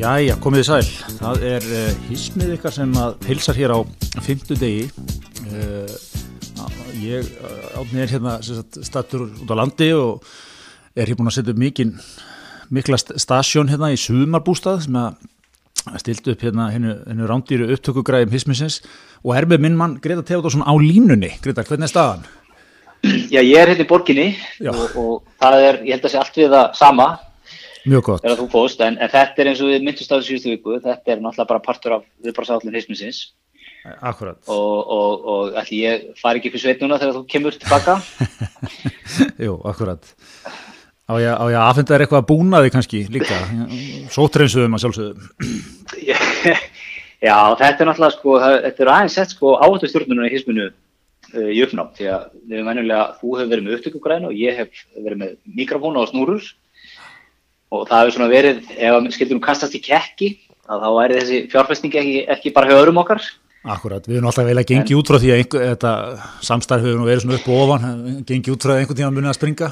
Jæja, komið þið sæl. Það er uh, hismið ykkar sem að hilsar hér á fymtu degi. Uh, ég uh, átni er hérna stattur út á landi og er hér búin að setja upp mikinn, mikla stasjón hérna í sumarbústað sem að stilt upp hérna hennu, hennu rándýru upptökugræðum hismisins og er með minn mann Greta Teodósson á línunni. Greta, hvernig er staðan? Já, ég er hérna í borginni og, og það er, ég held að sé allt við það sama Mjög gott. Þegar þú fóst, en, en þetta er eins og við myndust á þessu síðustu viku, þetta er náttúrulega bara partur af viðbársállin heisminsins. Akkurat. Og, og, og ætli ég fari ekki fyrir sveit núna þegar þú kemur tilbaka? Jú, akkurat. Á ég, á að aðfenda þér eitthvað að búna þig kannski líka, sótreinsuðum að sjálfsögum. Já, þetta er náttúrulega sko, þetta er aðeins sett sko áhættu stjórnunum í heisminu uh, í uppnátt, því að við venjulega, þú hefur verið með upptökugræn og ég hef verið með mikrofóna og snúrur og það hefur svona verið, ef skildum kastast í kekki, að þá væri þessi fjárfæsting ekki, ekki bara hörum okkar. Akkurat, við erum alltaf vel að gengi út frá því að einhver, þetta samstarf hefur nú verið svona upp og ofan, gengi út frá einhvern tíma munið að springa.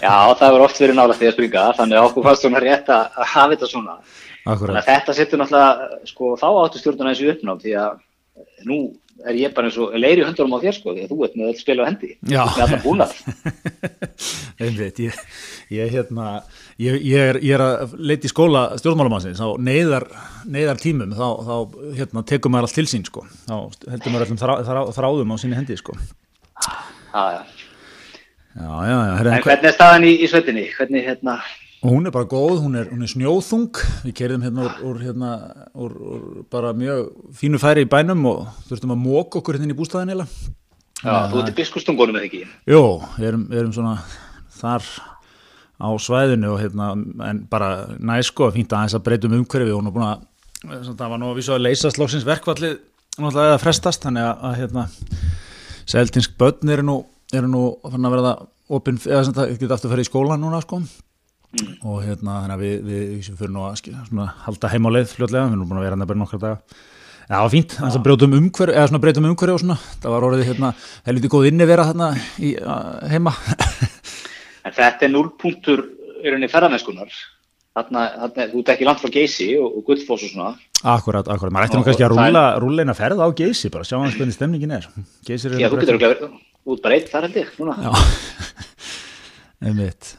Já, það hefur oft verið nálega því að springa, þannig að okkur fannst svona rétt að hafa þetta svona. Akkurat. Þannig að þetta setur náttúrulega, sko, þá áttu stjórnuna þessu uppnátt því að nú er ég bara eins og leiri hundurum á þér sko því að þú ert með öll spil á hendi Já. með allar búnað Einmitt, ég, ég, hérna, ég, ég, er, ég er að leita í skóla stjórnmálumansins á neyðar, neyðar tímum þá, þá hérna, tekum maður allt til sín sko. þá heldur maður allum þrá, þrá, þráðum á síni hendi sko. Já, já. Já, já, En hvernig er staðan í, í sveitinni? Hvernig, hérna, og hún er bara góð, hún er, hún er snjóþung. Við kerðum hérna úr, úr, hérna, úr, úr bara mjög fínu færi í bænum og þurftum að móka okkur hérna í bústæðin eða já, þú ert í biskustungunum eða ekki? Jó, við erum, erum svona þar á svæðinu og hérna, en bara næsko að þess að breytum umhverfi og hún er búin að, það var nú að vísa að leysa slóksins verkvallið náttúrulega eða frestast, þannig að, að hérna, seltinsk börn eru nú, eru nú að verða opinn, eða sem það getur aftur að fara í skólan núna sko mm. og hérna þannig að við, við, við fyrir nú að svona, halda heim á leið fljótlega, við erum búin að vera hérna bara nokkra daga Já, það var fínt, þannig að breytum umhverju, eða svona breytum umhverju og svona, það var orðið hérna, helviti góð inni vera þarna í, heima. En þetta er núlpunktur í rauninni ferðarmennskunar, þarna, þarna, þú ert ekki langt frá Geysi og, og Guldfoss og svona. Akkurat, akkurat, maður ætti nú kannski að rúla, rúla eina ferð á Geysi bara, sjá hans hvernig stemningin er. Geysir er Já, þú getur ekki út bara eitt þar held ég, núna. Já, einmitt.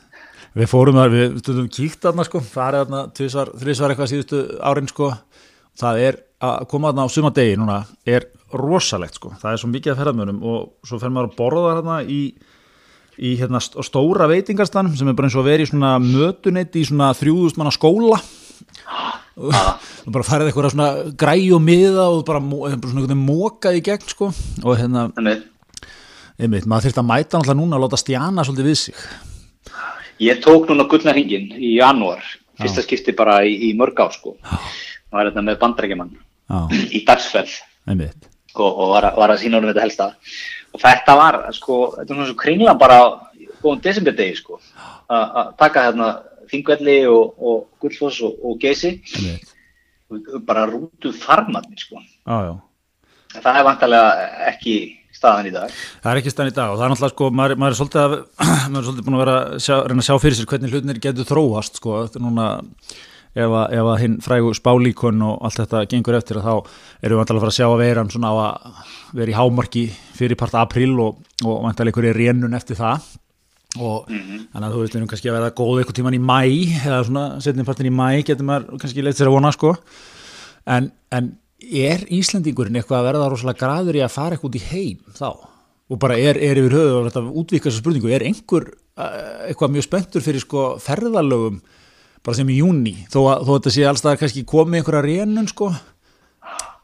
Við fórum þar, við stundum kíkt þarna sko, farið þarna tvísvar, þrísvar eitthvað síðustu árin sko, það er að koma þarna á sumadegi núna er rosalegt sko, það er svo mikið að ferðarmönum og svo fer maður að borða þarna í, í hérna stóra veitingarstanum sem er bara eins og vera í svona mötuneti í svona þrjúðust manna skóla. Og bara farið eitthvað svona græ og miða og bara svona einhvern veginn mókað í gegn sko. Og hérna einmitt, maður þurft að mæta náttúrulega núna að láta stjana svolítið við sig Ég tók núna gullnarhingin í janúar, fyrsta skipti bara í, í mörg ár sko. Og var þetta með bandrækjumann í dagsferð. Sko, og var, var að sína honum þetta helsta. Og þetta var sko, þetta var svona svo kringlan bara góðan desemberdegi sko. Að taka hérna Þingvelli og, og Gullfoss og, og Geysi. Bara rútu farmatni sko. Já. það er vantarlega ekki staðan í dag. Það er ekki staðan í dag og það er náttúrulega sko maður, maður er svolítið, að, maður er svolítið búin að vera að sjá, reyna að sjá fyrir sér hvernig hlutinir getur þróast sko núna ef að, ef að hinn frægu spálíkon og allt þetta gengur eftir þá erum við vantilega að fara að sjá að vera svona á að vera í hámarki fyrir part april og, og vantilega einhverju rénun eftir það. Og mm -hmm. þannig að þú veist við erum kannski að verða góð eitthvað tíman í mæ eða svona setnum partin í mæ getur maður kannski leitt sér að vona sko. En, en er Íslandingurinn eitthvað að verða rosalega graður í að fara eitthvað út í heim þá? Og bara er, er yfir höfu og þetta útvíkast spurningu, er einhver eitthvað mjög spöntur fyrir sko ferðalögum bara sem í júni, þó að þó þetta sé allstað kannski komið einhverja rénun sko?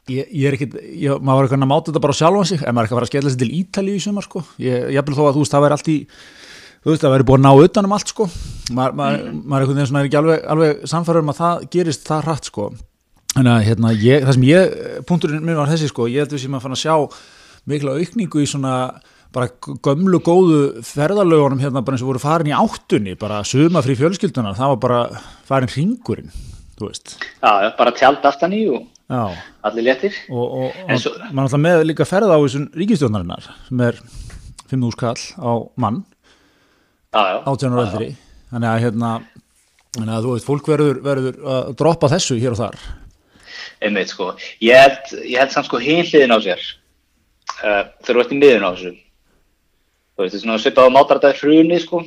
Ég, ég er ekkit ég, maður var eitthvað að máta þetta bara sjálfa sig en maður er ekki að fara að skella sig til Ítali í sumar sko? Ég, ég vil þó að þú veist, það væri allt í þú veist, það væri búin að ná utanum allt sko? Maður, maður, maður er veginn svona er ekki alveg, alveg samfæður um að það gerist það hratt sko en að hérna, ég, það sem ég punkturinn minn var þessi sko, ég held að við séum að fann að sjá mikla aukningu í svona bara gömlu góðu ferðalögunum hérna bara eins og voru farin í áttunni bara suma frí fjölskylduna, það var bara farin hringurinn, þú veist. Já, bara tjald aftan í og Já. allir letir og, og, og svo... mann alltaf með líka ferða á þessum ríkistjónarinnar sem er 5.000 kall á mann átjónar öldri þannig að hérna Þannig að þú veist, fólk verður, verður að droppa þessu hér og þar. Einmitt, sko. Ég held, ég held samt sko hinliðin á sér uh, þú ert í miðun á þessu. Þú veist, er svona svipað á mátardaði frunni, sko.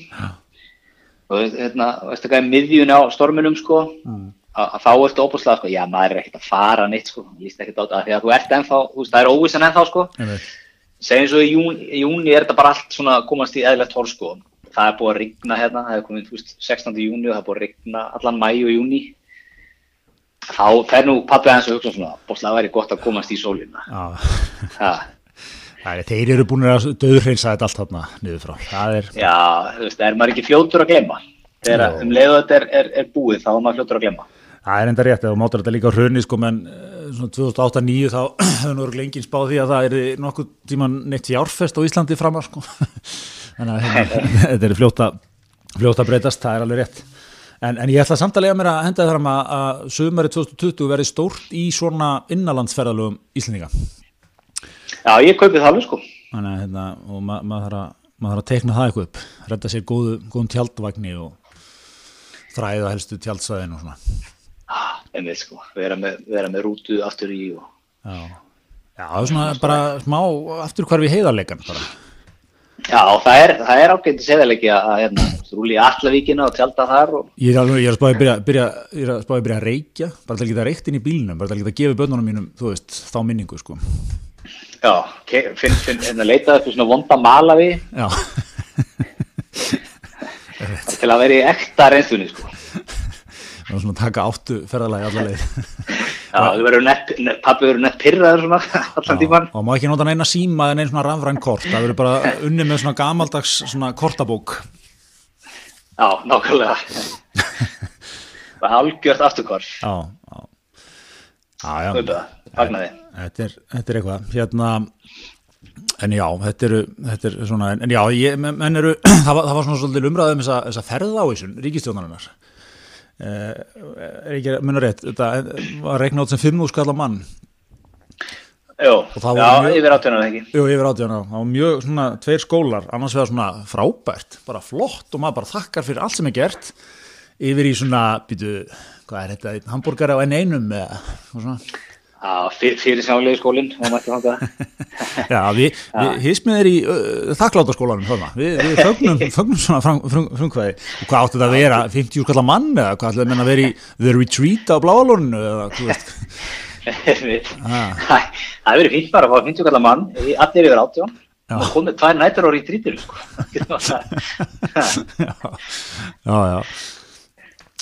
Þú veist, hérna, veist ekki að miðjun á storminum, sko. Mm. Að þá ertu óbúslega, sko, já, maður er ekkert að fara neitt, sko. Lýst ekkert á þetta, því að þú ert ennþá, þú veist, það er óvissan ennþá, sko. Segjum svo í júni, í júni er þetta bara allt svona komast í eðlert hórn, sko það er búið að rigna hérna, það er komið veist, 16. júni og það er búið að rigna allan mæju og júni þá fer nú pappið hans að hugsa svona bóstlega að væri gott að komast í sólina. Það er þeir eru búin að döðurreinsa þetta allt þarna niður frá. Er... já, þú veist, það er maður ekki fljótur að glemma þegar um leiðu þetta er, er, er búið þá er maður fljótur að glemma það er enda rétt, þegar mátur þetta líka hrunni sko, menn eh, svona 2008-2009 þá hefur nú lengið spáð því að það er nokkuð tíman neitt fjárfest á Íslandi framar sko. Þannig að þetta er fljóta fljóta breytast, það er alveg rétt en, en ég ætla samtalega mér að henda fram að, að sömari 2020 verði stórt í svona innanlandsferðalögum Íslandinga Já, ég kaupið það alveg sko. Þannig að hérna, og ma maður þarf að að teikna það eitthvað upp, redda sér góðu, góðum tjaldvagni og þræða helstu tjaldsvæðin og svona. Ah, en við sko, vera með, vera með rútu aftur í og... Já, Já það er svona bara smá aftur hvar við heiðarleikan bara Já, það er, það er ágænt að segja ekki að hérna, rúli í Allavíkina og tjálta þar og... Ég er, er að spáði að byrja, byrja, ég er að spáði að byrja að reykja bara til að geta reykt inn í bílunum, bara til að geta að gefa börnunum mínum, þú veist, þá minningu sko. Já, finn, finn, hérna leitaði fyrir svona vonda malavi. Til að vera í ekta reynslunni sko. Það var svona að taka áttu ferðalagi allaveg pappi verður nett pyrraður svona allan tíman. Og má ekki nota neina síma eða neina svona rafræn kort, það verður bara unni með svona gamaldags svona kortabók. Já, nákvæmlega. Það er algjört afturkort. Já, já. Já, fagnaði. Þetta er, þetta er eitthvað, hérna, en já, þetta eru, þetta er svona, en já, ég, menn eru, það var, það var svona svolítið umræðum þess að, ferða á þessun ríkistjónarinnar. Eh, er ekki að munna rétt þetta var reiknátt sem 5 skall á mann. Jó, já, yfir átjónar ekki? Jú, yfir átjónar, það var mjög svona tveir skólar, annars vegar svona frábært bara flott og maður bara þakkar fyrir allt sem er gert yfir í svona, býtu, hvað er þetta, hambúrgari á enn einum eða svona Já, fyrir sjálflegi skólinn Já, við, við hismið er í þakklátaskólanum við, við fögnum, fögnum svona frum, frum, frumkvæði. Og hvað áttu þetta að vera 50 skalla mann eða hvað ætlaði að vera í The Retreat á Bláalónu eða hvað veist? Það hefur verið fínt bara að fá 50 skalla mann allir yfir áttjón og komið tvær nættur ári í trítir sko. Já, já, já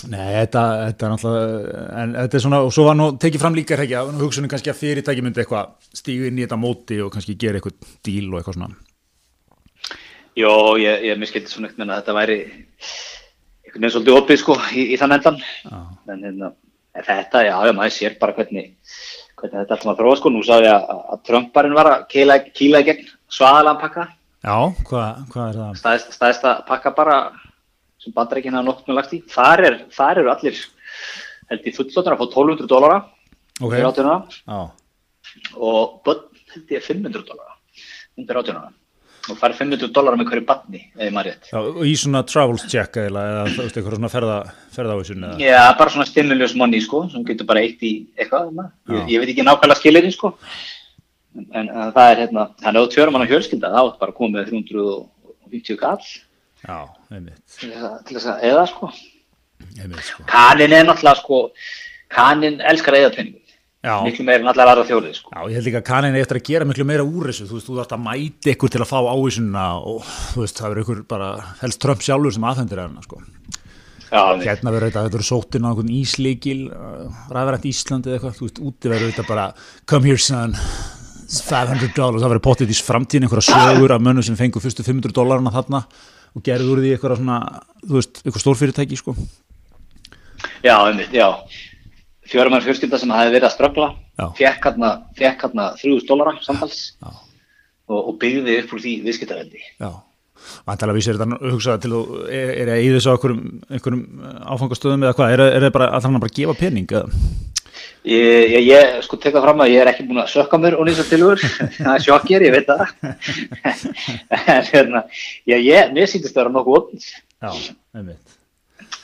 Nei, þetta, þetta er náttúrulega, en þetta er svona, og svo var nú tekið fram líka að hugsunum kannski að fyrirtæki myndi eitthvað stígu inn í þetta móti og kannski gera eitthvað díl og eitthvað svona. Jó, ég, ég miskildi svona eitthvað að þetta væri einhvern veginn svolítið opið sko í, í þann endan, ah. en hérna, þetta, já, já, maður sér bara hvernig, hvernig þetta alltaf maður þróa sko, nú sá ég að, að Trumparinn var að kýla í gegn svaðalan pakka. Já, hvað hva er það? Stæðist, stæðist að pakka bara sem bandarækina nokkur með lagt í þar, er, þar eru allir held í fullotnar að fá 1200 dólara okay. átjónuna og bönn held ég 500 dólara undir átjónuna og fær 500 dólara með hverju banni og í svona travels check eða eitthvað svona ferða, ferða á þessu Já, bara svona stimulus money sko sem getur bara eitt í eitthvað ég, ég veit ekki nákvæmlega skilirinn sko. En, en það er hérna þannig að þú tjórum hann á hjölskylda þá er bara komið 350 kall Já, einmitt. Til þess að eða sko. Einmitt sko. Kanin er náttúrulega sko, kanin elskar eðatvinningum. Já. Miklu meira en allar aðra þjóðið sko. Já, ég held líka að kanin eftir að gera miklu meira úr þessu. Þú veist, þú þarfst að mæti ykkur til að fá ávísunna og þú veist, það verður ykkur bara helst Trump sjálfur sem aðfendir hérna sko. Já, hérna verður þetta, þetta verður sótinn á einhvern ísleikil, uh, ræðverðant Íslandi eða eitthvað, þú veist, úti verður þetta bara come here son, 500 dollars, það verður potið í framtíðin einhverja sögur af mönnu sem fengur fyrstu 500 dólarna þarna og gerði úr því eitthvað svona, þú veist, eitthvað stórfyrirtæki sko. Já, einmitt, já. Fjóramæður fjölskylda sem hafi verið að ströggla, fekk fekk hérna 3000 dólara samtals og, og byggði upp úr því viðskiptaveldi. Já, vantalega vísir þetta hugsaða til þú, er, það í þessu einhverjum, einhverjum áfangastöðum eða hvað, er, er það bara að það bara að gefa pening eða? Ég, ég, ég sko tekka fram að ég er ekki búin að sökka mér og nýsa tilur, það er sjokkir, ég veit það en hérna ég, mér sýndist að vera nokkuð ótt Já, einmitt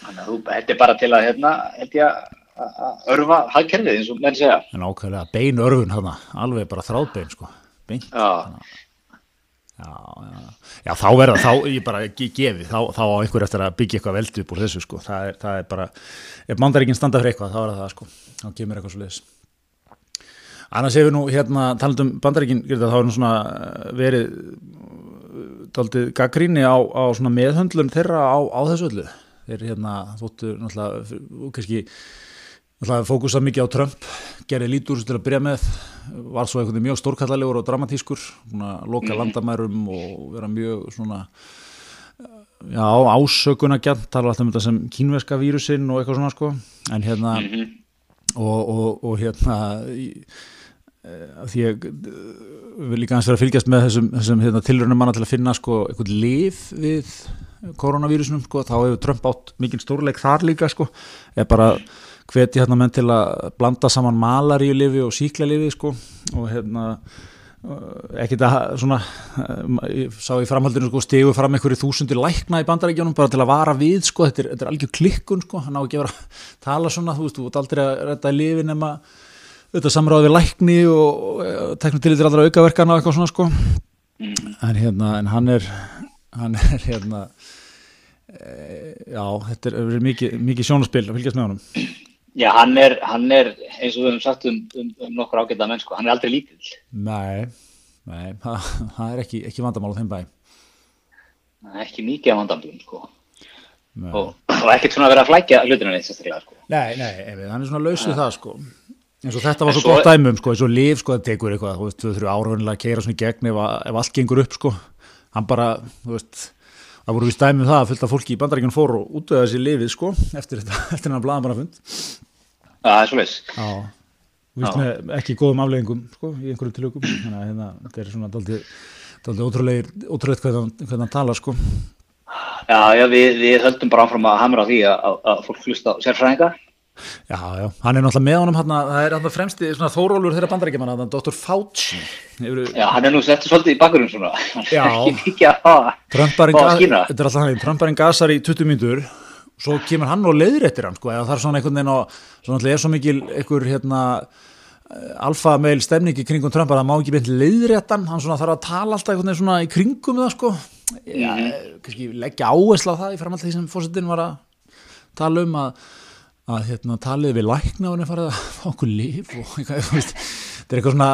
Þannig að þú, þetta er bara til að, hérna, held ég að örfa hagkerfið eins og menn segja. En ákveðlega, bein örfun hana, alveg bara þráðbein, sko. Beint. Já. Já, já, já, þá verða, þá ég bara gefi, þá, þá á einhver eftir að byggja eitthvað veldi upp úr þessu, sko. Það er, það er bara, ef mandaríkinn standa fyrir eitthvað, þá er það, sko. Þá kemur eitthvað svo leiðis. Annars hefur nú, hérna, talandum bandaríkinn, þá hefur nú svona verið daldið gaggríni á, á meðhöndlun þeirra á, á þessu öllu þeir hérna þóttu náttúrulega kannski náttúrulega fókusað mikið á Trump gerði lítur til að byrja með var svo eitthvað mjög stórkallalegur og dramatískur svona loka mhm. landamærum og vera mjög svona já ásökuna gænt tala alltaf um þetta sem kínveska vírusin og eitthvað svona sko en hérna mm -hmm. og, og, og hérna Eh, því ég vil líka eins vera að fylgjast með þessum, þessum hérna, tilrönum manna til að finna sko eitthvað lif við koronavírusunum sko, þá hefur Trump átt mikið stórleik þar líka sko, ég bara hveti hérna menn til að blanda saman malaríulifi og síklalifi sko. Og hérna eh, ekkert að svona eh, ég sá í framhaldinu sko stegu fram einhverju þúsundi lækna í bandarækjunum bara til að vara við sko, þetta er, þetta er algjör klikkun sko, hann á ekki að vera að tala svona, þú veist, þú ert aldrei að redda lifi nema auðvitað samráði við lækni og teknum til í allra aukaverkana og eitthvað svona sko. En hérna, en hann er hann er hérna e, já, þetta er mikið, mikið sjónaspil að fylgjast með honum Já, hann er, hann er eins og við hefum sagt um, um, um nokkur ágæta menn sko, hann er aldrei lítill. Nei, nei, það, það er ekki, ekki vandamál á þeim bæ. Ekki mikið vandamál sko. Og, og ekkert svona að vera að flækja hlutina neitt sérstaklega sko. Nei, nei, hann er svona lausið það sko. Eins og þetta var svo, svo gott dæmum sko, eins og liv sko, það tekur eitthvað, þú veist, þú þurfur áraunilega að keira svona í gegn ef, ef allt gengur upp sko. Hann bara, þú veist það voru vist dæmum það að fylgta fólki í bandaríkjum fór og útöða þessi lifið sko eftir þetta, eftir hann að blaða bara fund það er svo með ekki góðum afleggingum sko, í einhverju tilökum þannig að hérna, þetta er svona daldið ótrúlega ótrúlega hvernig hann talar sko. Já, já, við, við höldum bara áfram að hamra því að, að fólk hlusta sérfræðinga Já, já, hann er náttúrulega með honum hann, það er hann fremsti þórólur þeirra bandarækjumann Dr. Fauci. Yfir... Já, hann er nú settur svolítið í bakgrunn svona. Já, er alltaf hann, Trumparinn gasar í 20 mínutur svo kemur hann og leiðir eftir hann sko, eða það er svona einhvern veginn og svona er svo mikil einhver hérna alfa meil stemningi kringum Trump að það má ekki beint leiðréttan, hann svona þarf að tala alltaf einhvern veginn svona í kringum það sko. Mm -hmm. kannski leggja áherslu á það í framhald því sem fórsetin var að tala um að að hérna, talið við lækna og hann er farið að fá okkur líf og eitthvað, þetta er eitthvað svona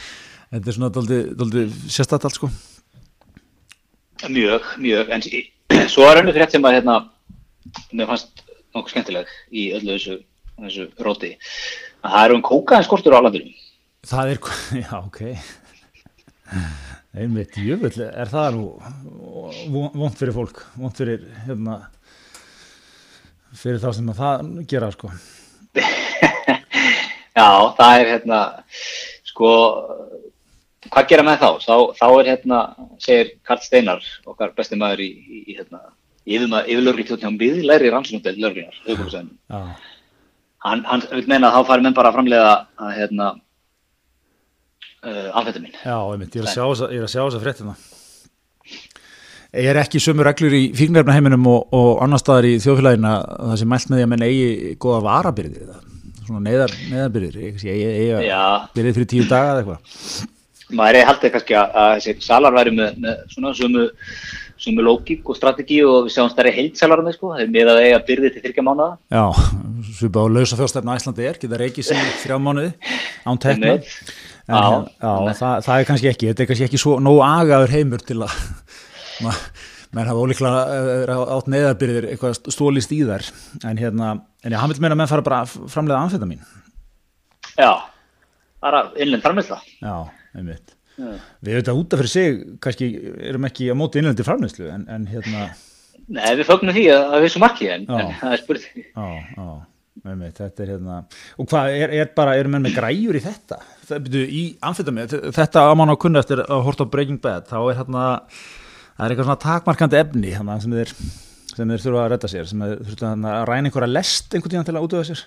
þetta er svona doldið sérstætt allt sko. Mjög, mjög en svo er henni frétt sem að hérna, mér fannst nokkuð skemmtileg í öllu þessu, þessu róti. Að það er um kókaðin skortur á landurum Það er, já ok. Einmitt, jöfull er það nú vond fyrir fólk, vond fyrir hérna fyrir þá sem að það gera sko. Já, það er hérna sko hvað gera með þá? Þá, þá er hérna segir Karl Steinar okkar besti maður í, í, í hérna yfirlörgri tjóðtján viðlæri rannsóknundel lörgrinar hann, hann vil meina að þá farir menn bara að framlega að hérna uh, afhættu mín Já, ég, mynd, ég er að sjá þess að fréttina er ekki sömur reglur í fíknirfnaheiminum og, og annar staðar í þjóðfélagina það sem mælt með því að menn eigi goða varabyrðir svona neyðar, neyðarbyrðir ég eigi byrðið fyrir tíu daga eða eitthvað? Maður er haldið kannski að, að þessi salar væri með, með svona sömu, sömu lókík og strategi og við sjáum stærri heilsalar með sko, það er með að eiga byrðið til þyrkja mánuða Já, svipa á lausa fjóstefna Æslandi er, geta reykið sem þrjá mánuði án tekna. Já, já, það, það er kannski ekki, þetta er kannski ekki svo nógu agaður heimur til að menn hafa ólíkla eh, átt neðarbyrðir eitthvað stólist í þær. En hérna, en ég hafði meina að menn fara bara framlega amfetamin Já, bara innlend framleysla Já, einmitt. Já. Við auðvitað útaf fyrir sig, kannski erum ekki á móti innlendi framleyslu en, en hérna Nei, við fögnum því að við sem marki en, en það er spurning. Já, já Einmitt, þetta er hérna, og hvað er, er bara, eru menn með græjur í þetta? Það byrju í amfetamin, þetta ámann á kunna eftir að horta á Breaking Bad, þá er hérna það er eitthvað svona takmarkandi efni sem þeir, þeir þurfa að redda sér sem þeir þurfa að ræna einhverja lest einhvern tíðan til að útöða sér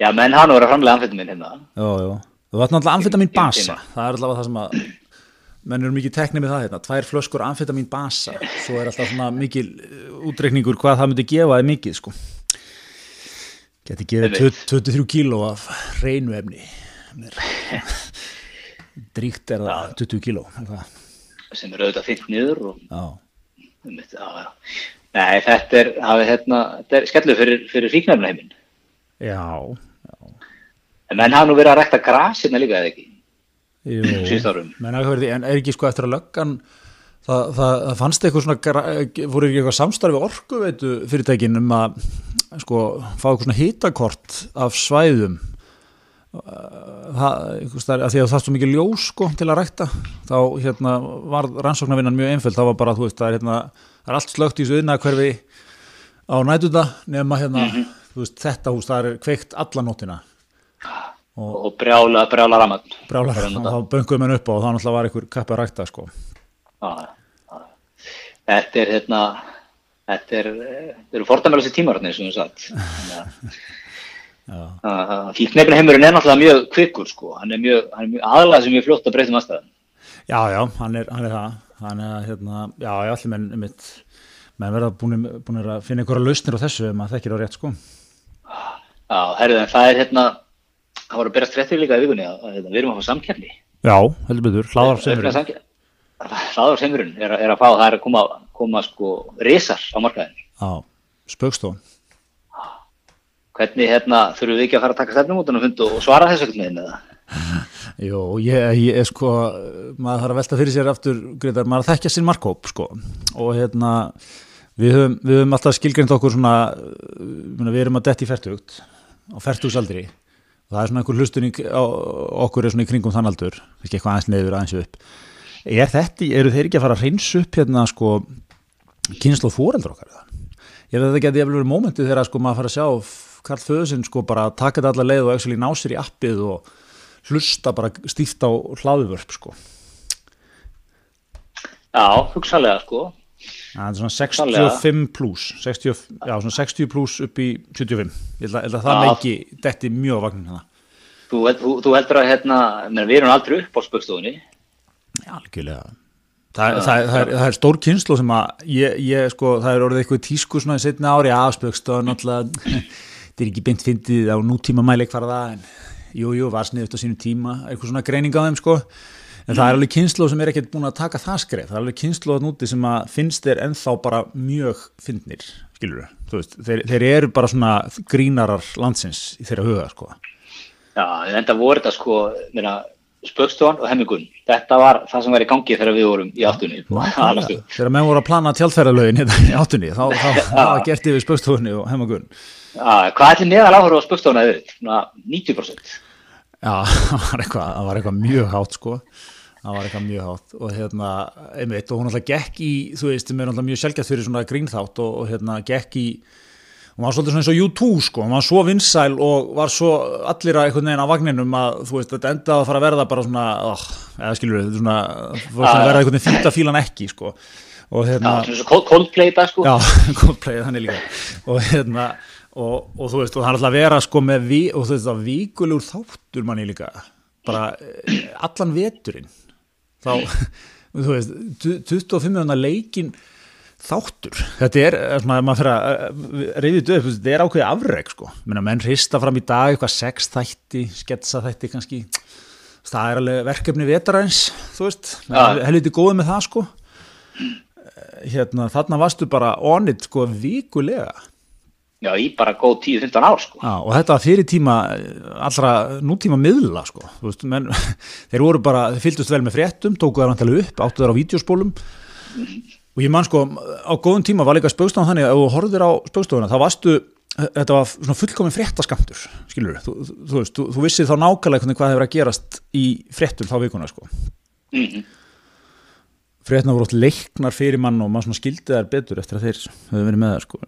Já, menn hann voru að framlega amfetamin hérna Jú, jú, þú vart náttúrulega amfetamin basa það er allavega það sem að menn eru mikið teknið með það hérna, tvær flöskur amfetamin basa, svo er alltaf svona mikil uh, útreikningur hvað það myndi gefa eða mikið sko geti gefið 23 kíló af reynu efni dríkt er það 20 kíló sem eru auðvitað fyrst niður og mitt, á, Nei, þetta er, hérna, er skellu fyrir, fyrir fíknarnaheimin Já, já. En menn hafa nú verið að rækta grasina líka eða ekki? Menn en er ekki sko eftir að löggan það, það, það fannst eitthvað svona voru ekki eitthvað samstarfi orku veitu fyrirtækin um að sko fá eitthvað svona hýtakort af svæðum það, að því að það er svo mikið ljós sko til að rækta þá hérna var rannsóknarvinnan mjög einföld, það var bara þú veist það er hérna, það er allt slögt í þessu yðna hverfi á nætunda nema hérna mm -hmm. veist, þetta hús, það er kveikt alla nóttina. Og, og brjála, brjála raman brjála raman, og þá bönguðum henn upp á og þá náttúrulega var einhver kappi að rækta sko. Já, já. þetta er hérna þetta er, þetta eru fordæmjálfs í tímaröðinni sem við satt fíknefni heimurinn er náttúrulega mjög kvikkur sko, hann er mjög, mjög aðlæð sem er fljótt að breyta um aðstæðan já, já, hann er, hann er það. Hann er hérna, já, já, allir menn mitt, menn verða búin, búin að finna einhverja lausnir á þessu ef maður þekkir á rétt sko. Já, herruðan, það er hérna það voru að berast frettir líka í vikunni að, að, að við erum að fá samkjærni Já, heldur betur, hlaðarsemurinn Hlaðarsemurinn er, er að fá það er að koma, koma sko risar á markaðin Já, spökstofn Hvernig hérna þurfum við ekki að fara að taka stefnum út og svara þessu ekkert með henni Jó, ég, ég sko maður þarf að velta fyrir sér aftur greitar, maður að þekkja sinn markkóp sko. Og hérna við höfum, við höfum alltaf skilgrind okkur svona við erum að detti færtugt á færtugsaldri og það er svona einhver hlustunning okkur er svona í kringum þann aldur ekki eitthvað aðeins neyður aðeins upp. Er þetta, eru þeir ekki að fara að reynsa upp hérna sko kynslu og fóreldur okkar ég veit að þetta geti eftir mómentið þegar sko maður fara að sjá Karl Föðsinn sko bara taka þetta allar leið og actually ná sér í appið og hlusta bara stíft á hlaðuvörp sko. Já, hugsalega sko. Það er svona 65 pluss 60, já, svona 60 pluss upp í 75 ég held að, held að það leiki detti mjög vagnin hana Þú, þú, þú heldur að hérna, við erum aldrei upp á spökstofunni Já, algjörlega. Það, það, það, er, það er stór kynslu sem að ég, ég sko, það er orðið eitthvað tísku svona í setna ári afspökstofun alltaf, þetta er ekki beint fyndið á nútíma mæleik fara það en jújú, jú, var sniðut á sínu tíma eitthvað svona greining á þeim sko. En það er alveg kynslu sem er ekkert búin að taka það skreif það er alveg kynslu að núti sem að finnst þeir ennþá bara mjög fyndnir skilur þú, þeir, þeir eru bara svona grínarar landsins í þeirra huga sko. Já, en þetta voru þetta sko spökstofan og hemmigun þetta var það sem var í gangi þegar við vorum í áttunni. Þegar menn voru að plana tjálfæralögin hérna í áttunni þá var gert yfir spökstofunni og hemmigun Hvað er til meðal áhverju á spökstofuna yfir? 90% Já, það var eitthvað, það var eitthvað mjög hátt sko. Það var eitthvað mjög hátt. Og hérna, einmitt, og hún alltaf gekk í þú veist, það er alltaf mjög sjálfgætt fyrir svona grínþátt og, og hérna, gekk í hún var svolítið svona eins og U2 sko. Hún var svo vinsæl og var svo allir að einhvern veginn á vagninum að þú veist, þetta endaði að fara að verða bara svona oh, eða skilur við, svona, svona verða einhvern veginn ekki sko. Og hérna Já, Coldplay það sko. Já, Coldplay, þannig líka. Og hérna og, og þú veist, og það er alltaf að vera sko með vi, og þú veist, það víkulegur þáttur manni líka. Bara eh, allan veturinn. Þá, þú veist 25. leikin þáttur, þetta er svona, maður fyrir að reyðið upp, þetta er ákveðið afreg sko, menna menn hrista fram í dag eitthvað sex þætti, sketsa þætti kannski, það er alveg verkefni vetarans, þú veist. Ja. helviti góð með það sko. Hérna, þarna varstu bara onit sko vikulega Já, í bara góð 10-15 ár sko. Já, og þetta fyrir tíma allra nútíma miðla sko. veist, menn, þeir voru bara, þeir fylgdust vel með fréttum, tókuðu það upp, áttu þeir á vídeospólum og ég man sko á góðum tíma var líka spögstofan þannig að ef þú horfir á spögstofuna þá varstu, þetta var svona fullkominn fréttaskamtur, skilur þú, þú, þú veist, þú, þú vissið þá nákvæmlega hvað hefur að gerast í fréttum þá vikuna sko. Mm -hmm. Fréttina voru ótt leiknar fyrir mann og maður skildi þær betur eftir að þeir hefur verið með það sko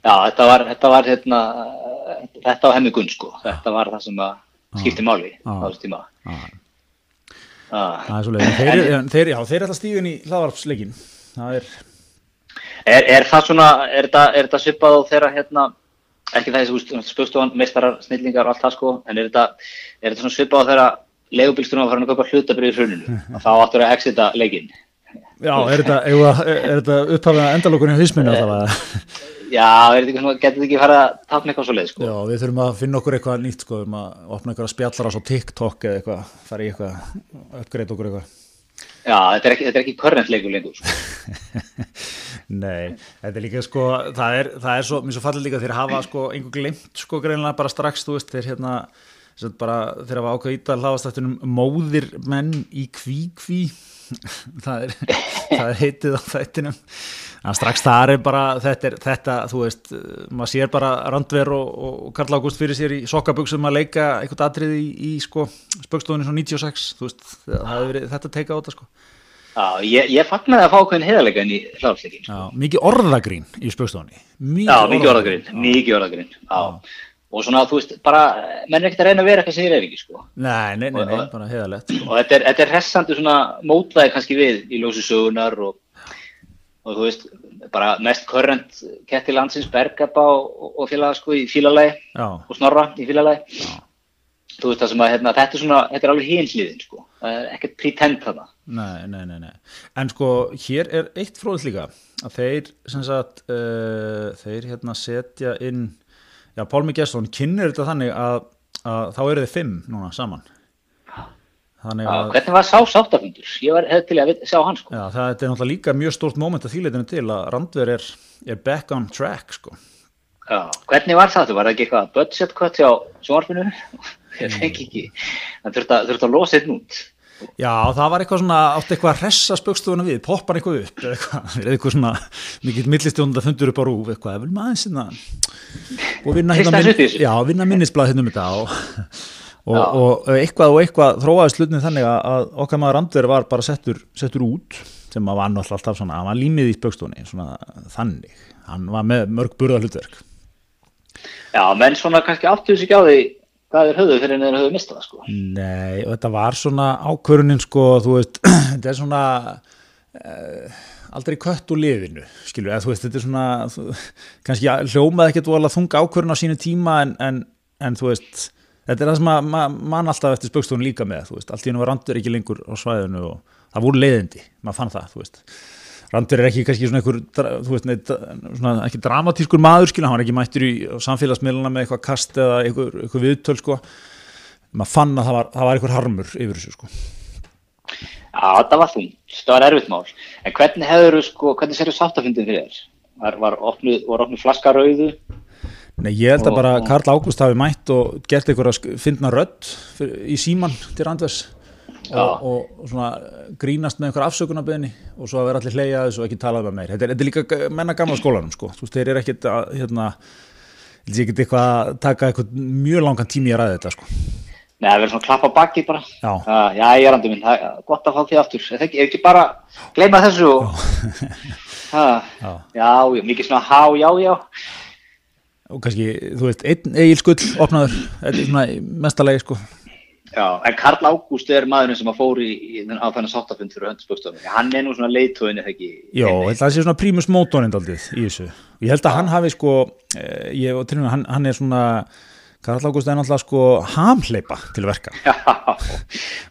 Já, þetta var, þetta var hérna, þetta á hemmigun sko, þetta var það sem skipti máli á þessu tíma. Það er svolítið, þeir, þeir, já, þeir er alltaf stíðin í hlaðvarpsleikin, það er... Er, er það svona, er þetta svipað á þeirra hérna, ekki það þessi spökstofan, meistarar, snillingar og allt það sko, en er þetta, svona svipað á þeirra legubílstunum að fara að köpa hlutabrið í hruninu? Og þá áttur að exita legin Já, er þetta, þetta upphafðið að endalókunni á hísminu alltaf? Já, getur þetta ekki farið að tapna eitthvað svo leið sko? Já, við þurfum að finna okkur eitthvað nýtt sko, við þurfum að opna eitthvað spjallar á svo TikTok eða eitthvað, fara í eitthvað, uppgreita okkur eitthvað. Já, þetta er ekki, ekki körrentleikur lengur sko. Nei, þetta er líka sko, það er, það er svo, mér svo fallið líka þegar hafa sko einhver glimt sko greinlega bara strax, þú veist, þeir hérna, bara þegar hafa ákveð íta hlaðastættunum móðir menn í kví-kví það er, er heitið á þættinum. En strax það er bara þetta, er, þetta þú veist, maður sér bara Randver og, og Karl Ágúst fyrir sér í sokkaböksum að leika eitthvað atrið í, í sko, spökstofunni svo 96 veist, verið þetta teika á þetta sko. Já, ég, ég fagnar að fá hvernig heðalega í hláðsleikin sko. Mikið orðagrín í spökstofunni. Já, mikið orðagrín, mikið orðagrín Já og svona þú veist, bara menn er ekkert að reyna að vera eitthvað sem ég er ekki sko. Nei, nei, nei, nei bara heðalegt sko. og þetta er, þetta er hressandi svona mótlæði kannski við í ljósi sögunar og, og þú veist, bara mest körrent Kettil Hansins, Bergabá og, og félaga sko í fílalagi og Snorra í fílalagi þú veist það sem að hérna, þetta er svona, þetta er alveg hinsliðin sko, það er ekkert pretend þarna. Nei, nei, nei, nei, en sko hér er eitt fróðis líka að þeir sem sagt uh, þeir hérna setja inn Já, Pálmi Gesson kynir þetta þannig að, að þá eru þið fimm núna saman að, Já, hvernig var sá sáttafundur? Ég var hefði til að sjá hans sko. Já, það er náttúrulega líka mjög stórt móment að þýleitinu til að Randver er, er back on track sko. Já, hvernig var það? Var það ekki eitthvað budget cut hjá sjónvarpinu? Ég fengi ekki það þurfti að, að losa einn út Já, það var eitthvað svona, átti eitthvað að ressa spökstofuna við, poppar eitthvað upp eða eitthvað, eitthvað svona, mikill millistjónda fundur upp á rúf, eitthvað, ef við maður sinna og vinna hérna minn, já, vinna minnisblad hérna um þetta og, og, og eitthvað og eitthvað þróaði slutnið þannig að okkar maður Randver var bara settur, settur út sem að var náttúrulega alltaf svona, hann var límið í spökstofunni, svona þannig, hann var með mörg burða hlutverk. Já, menn svona kannski áttuðu sig á því hvað er höfðu fyrir en þeir höfðu mistað það sko. Nei, og þetta var svona ákvörunin sko, þú veist, þetta er svona uh, aldrei kött úr liðinu, skilur, eða þú veist, þetta er svona þú, kannski hljómað ekkert volið að þunga ákvörun á sínu tíma en, en, en þú veist, þetta er það sem að mann alltaf eftir spökstónu líka með, þú veist, allt í hennu var randur ekki lengur á svæðinu og það voru leiðindi, maður fann það, þú veist Randur er ekki kannski svona einhver, þú veist, neitt, svona ekki dramatískur maður, skilja, hann var ekki mættur í samfélagsmiðluna með eitthvað kast eða eitthvað, eitthvað viðtöl, sko. Maður fann að það var, það var eitthvað harmur yfir þessu, sko. Já, það var þungt, það var erfitt mál. En hvernig hefur þú, sko, hvernig serðu sáttafundin fyrir þér? Var, var opnuð, var opnuð flaskarauðu? Nei, ég held að bara Karl Ágúst hafi mætt og gert eitthvað að finna rödd í síman til Randvers og, og svona grínast með einhver afsökunarbeðni og svo að vera allir hleyja þessu og ekki tala um það meir. Þetta er, þetta er líka menna gamla skólanum sko, þú veist, þeir eru ekkit að hérna, þetta er ekkit eitthvað að taka eitthvað mjög langan tími að ræða þetta sko. Nei, það verður svona klappa baki bara. Já. Uh, já, ég er andið minn, það er gott að fá því aftur. Ef ekki, ekki bara gleyma þessu og... uh, já, já, mikið svona há, já, já. Og kannski, þú veist, einn eigilskull opnaður, þetta er svona mestalegi sko. Já, en Karl Ágúst er maðurinn sem að fóri í, á þennan sáttafund fyrir höndspökstöðum. Hann er nú svona leiðtóðin eða ekki. Já, það sé svona prímus mótónind aldrei í þessu. Ég held að hann hafi sko, eh, ég og til og með hann, hann er svona, Karl Ágúst er náttúrulega sko hamleipa til verka. Já.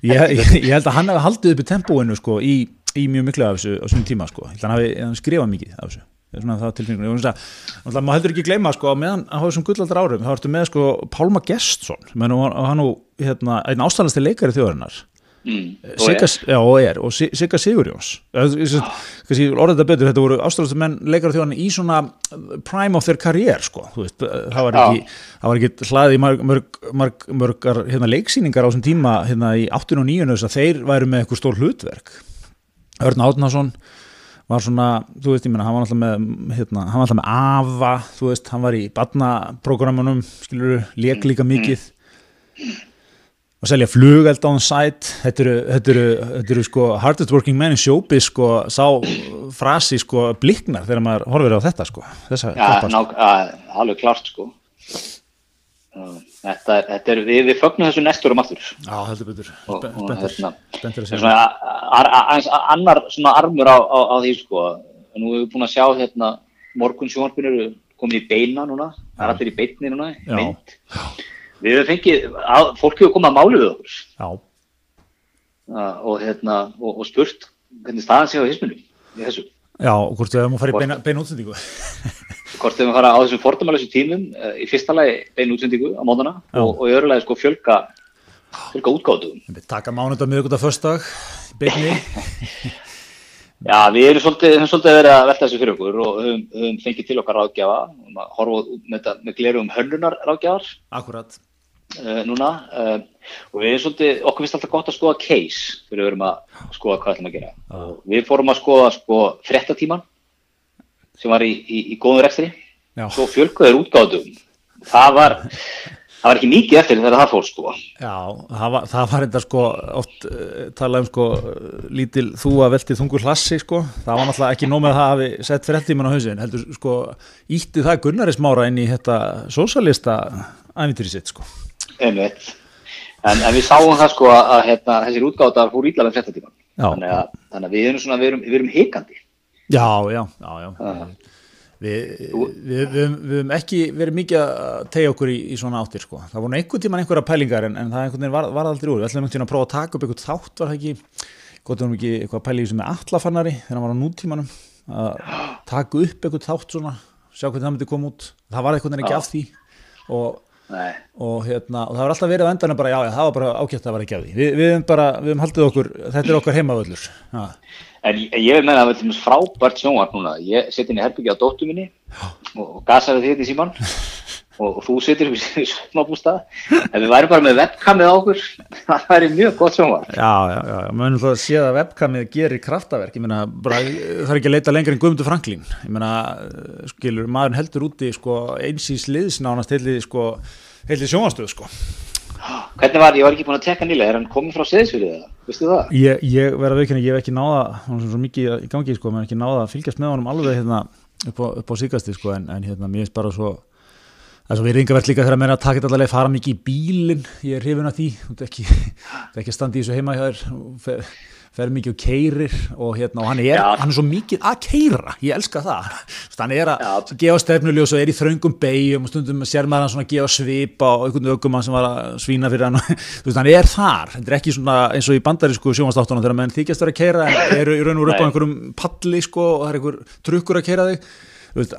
Ég, ég, ég held að hann hafi haldið upp í tempóinu sko í, í mjög miklu af þessu á svon tíma sko. Hann hafi skrifað mikið af þessu svona það tilfengjum maður heldur ekki gleyma sko meðan á þessum gullaldar árum þá ertu með sko Pálma Gestsson menn og hann og hérna einn ástæðanasti leikari þjóðarinnar. Mm, Sigga, já, og er og Sigga Sigurjóns. Orðið þetta betur, þetta voru ástæðanasti menn leikari þjóðarinnar í svona prime of their karriér sko. Veist, það var ekki, ekki hlaðið í marg, mörg, marg, mörgar hérna, leiksýningar á þessum tíma hérna í 18 og 9 þess að þeir væru með eitthvað stór hlutverk. Örn Átnason var svona, þú veist, ég menna, hann var alltaf með hérna, hann var alltaf með AVA þú veist, hann var í badnaprogrammunum skilur, leik líka mikið. og selja flugeld hann sætt, þetta eru þetta eru, þetta eru sko hardest working men in showbiz sko, sá frasi sko bliknar þegar maður horfir á þetta sko þessa ja, ná, alveg klart sko Þetta er, þetta er, við, við fögnum þessu næsturum aftur. Já, heldur betur. Spentur. Spentur að segja. Svona annar svona armur á, á, á því sko. Nú hefur við búin að sjá hérna morgun sjónarpunir komin í beina núna. Það er allir í beinni núna. Mynd. Við hefum fengið, að, fólk hefur komið að málu við okkur. Já. og, hérna, og, og spurt hvernig staðan sé á hisminu í þessu. Já, og hvort við höfum að fara í beina, beina útsendingu. hvort við höfum að fara á þessum fordæmalessu tímum uh, í fyrsta lagi beina útsendingu á móðana og, og í öðru lagi sko fjölga, fjölga útgáðum. Taka mánuða miðugut af förstak, beini. Já, við erum svolítið, svolítið verið að velta þessu fyrir okkur og höfum, höfum fengið til okkar ráðgjafa, horfa með, með glerum hönlunar ráðgjafar. Akkurat uh, núna uh, og við erum svolítið, okkur finnst alltaf gott að skoða case að við erum að skoða hvað ætlum að gera ah. og við fórum að skoða sko frettatíman sem var í, í, í góðum rekstri. Svo fjölkuður útgáðum það var það var ekki mikið eftir þegar það fór sko. Já, það var, það var enda sko oft uh, talað um sko lítil þú að veltið þungur hlassi sko. Það var náttúrulega ekki nómið að það hafi sett frettíman á hausin heldur sko ítti það Gunnarismára inn í þetta sósalista æfintýri sitt sko. Einmitt. En, en við sáum það sko að, að hérna, þessir útgáðar fór ítla með fjartatíman þannig, þannig að við erum svona, við erum, við erum heikandi Já, já, já, já. Við, við, við, við hefum ekki verið mikið að tegja okkur í, í svona áttir sko. það voru einhvern tíman einhverja pælingar en, en það einhvern veginn var, var aldrei úr. Við ætlum einhvern tíman að prófa að taka upp eitthvað þátt var það ekki, gott um ekki eitthvað pælingi sem er allafannari þegar hann var á nútímanum að taka upp eitthvað þátt svona sjá hvernig það myndi koma út. Það var einhvern veginn ekki af því. Og og, hérna, og það var alltaf verið á endanum bara já, já það var bara ákvæmt að var ekki á því. Við, við hefum bara, við hefum haldið okkur, þetta er okkar heimavöllur. En ég, ég vil menna að það er frábært sjónvart núna. Ég seti í herbyggja á dóttu minni og, og gasaði þetta í síman og, þú upp í smábústað en við værum bara með webkamið á okkur. Það væri mjög gott sjónvart Já, já, já, maður finnum það að sé að webkamið gerir kraftaverk, ég meina, bara, það er ekki að leita lengur en Guðmundur Franklín, ég meina skilur, maður heldur úti sko, einsís liðsnánast heilið sko, heilið sjónvastöð sko. Hvernig var, ég var ekki búin að tekka nýlega, er hann komið frá Seðisfjörðið eða, veistu það? Ég, ég verði að veikina, ég hef ekki náða, hann er svo mikið í gangi sko, maður hef ekki náða að fylgjast með honum alveg hérna upp á, á síkasti sko, en, en hérna mér finnst bara svo Það er svo verið yngavert líka þegar að menna að taka þetta allavega fara mikið í bílinn, ég er hrifin að því, það er ekki, ekki að standa í þessu heima hjá þér, fer, fer mikið og keirir og, hérna, og hann, er, hann er svo mikið að keira, ég elska það, hann er að gefa stefnuleg og svo er í þraungum beigjum og stundum sér maður hann svona að gefa svip á einhvern ögum sem var að svína fyrir hann, þú veist hann er þar, þetta er ekki svona eins og í bandarísku sjómanstáttunum þegar menn þykjast að keira eru í raun og á einhverjum palli sko og það er einhver trukkur að keira þig.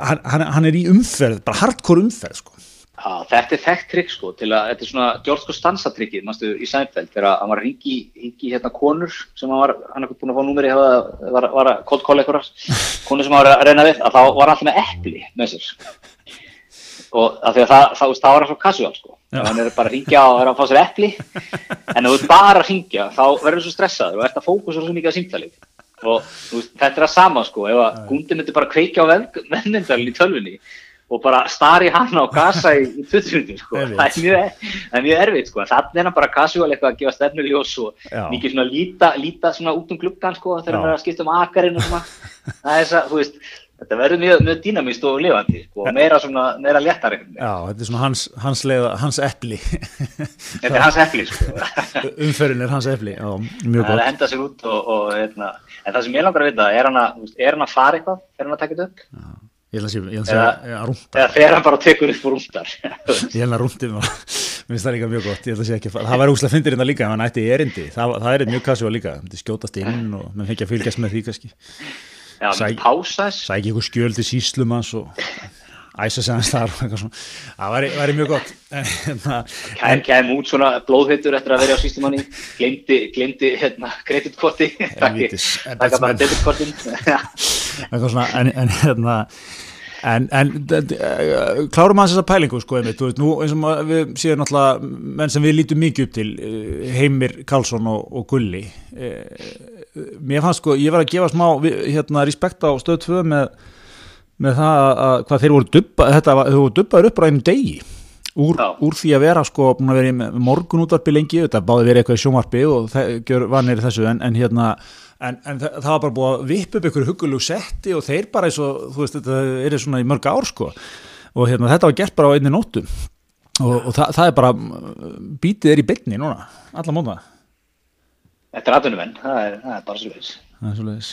Hann, hann er í umferð, bara hardcore umferð sko. Já, þetta er þekkt trikk sko, til að, þetta er svona George Costanza trikkið, mannstu, í Seinfeld, þegar hann var að ringi, ringi hérna konur sem hann var, hann er búin að fá númeri, var, var að cold call eitthvað, konur sem hann var að reyna við, að þá var hann alltaf með eppli með sér. Og að því að það, það, það var hann svo casual sko, hann er bara að ringja og er að fá sér eppli, en ef þú er bara að ringja, þá verður þú svo stressaður og ert að fókusa svo mikið á símtalið. Og veist, þetta er að sama sko ef að Gundi myndi bara kveikja á vennindal í tölvunni og bara stari hann á gasa í, í 20 minnum sko. það er mjög, mjög erfitt sko. Þannig er hann bara casual eitthvað að gefa stefnuljós og mikið svona líta, líta svona út um gluggan sko þegar hann er að skipta um akarinn og svona. Það er þess að, þú veist Þetta verður mjög, mjög dýnamíst og lifandi og sko, meira, svona, meira léttar Já, þetta er svona hans, hans, leiða, hans eppli Þetta er hans eppli sko. Umferðin er hans eppli Já, mjög gott. Það henda sér út og, og eitna, en það sem ég langar að vita er hann að, er hann að fara eitthvað þegar hann að taka þetta upp? Já, Ég held að segja rúndar Eða þegar hann bara tekur upp og rúndar Ég held að rúndið mér finnst það líka mjög gott. Að ekki Það var úslega fyndir hérna líka ef hann ætti í erindi. Það, það er mjög kassíva líka Það skjótast inn og mann fengið að fylgjast með því kannski. Já, Sæk, pásas Sæk ykkur skjöld til síslumans og æsa sig hans þar það væri, væri mjög gott. Hérna, Kæm út svona blóðhittur eftir að vera á síslumanni glemdi, hérna kreditkorti. Er bara debitkortin. en, en hérna En, en klárum að þessa pælingu sko einmitt, veist, nú eins og við séum náttúrulega menn sem við lítum mikið upp til eh, Heimir Karlsson og, og Gulli. Eh, mér fannst sko, ég var að gefa smá hérna respekt á stöð 2 með, með það að hvað þeir voru dubba, þetta voru dubbaður upp á einum degi úr, úr því að vera sko, að vera í morgun útvarpi lengi, þetta báði verið eitthvað í sjómarpi og það var neyri þessu en, en hérna En, en það, það var bara búið að vipp upp ykkur hugulug setti og þeir bara eins og, þú veist, þetta er svona í mörg ár sko og hérna, þetta var gert bara á einni nóttu og, og það, það er bara, bítið er í bytni núna, alla móta. Þetta er aðunum enn, það er, það er bara svo leiðis. Það er svo leiðis.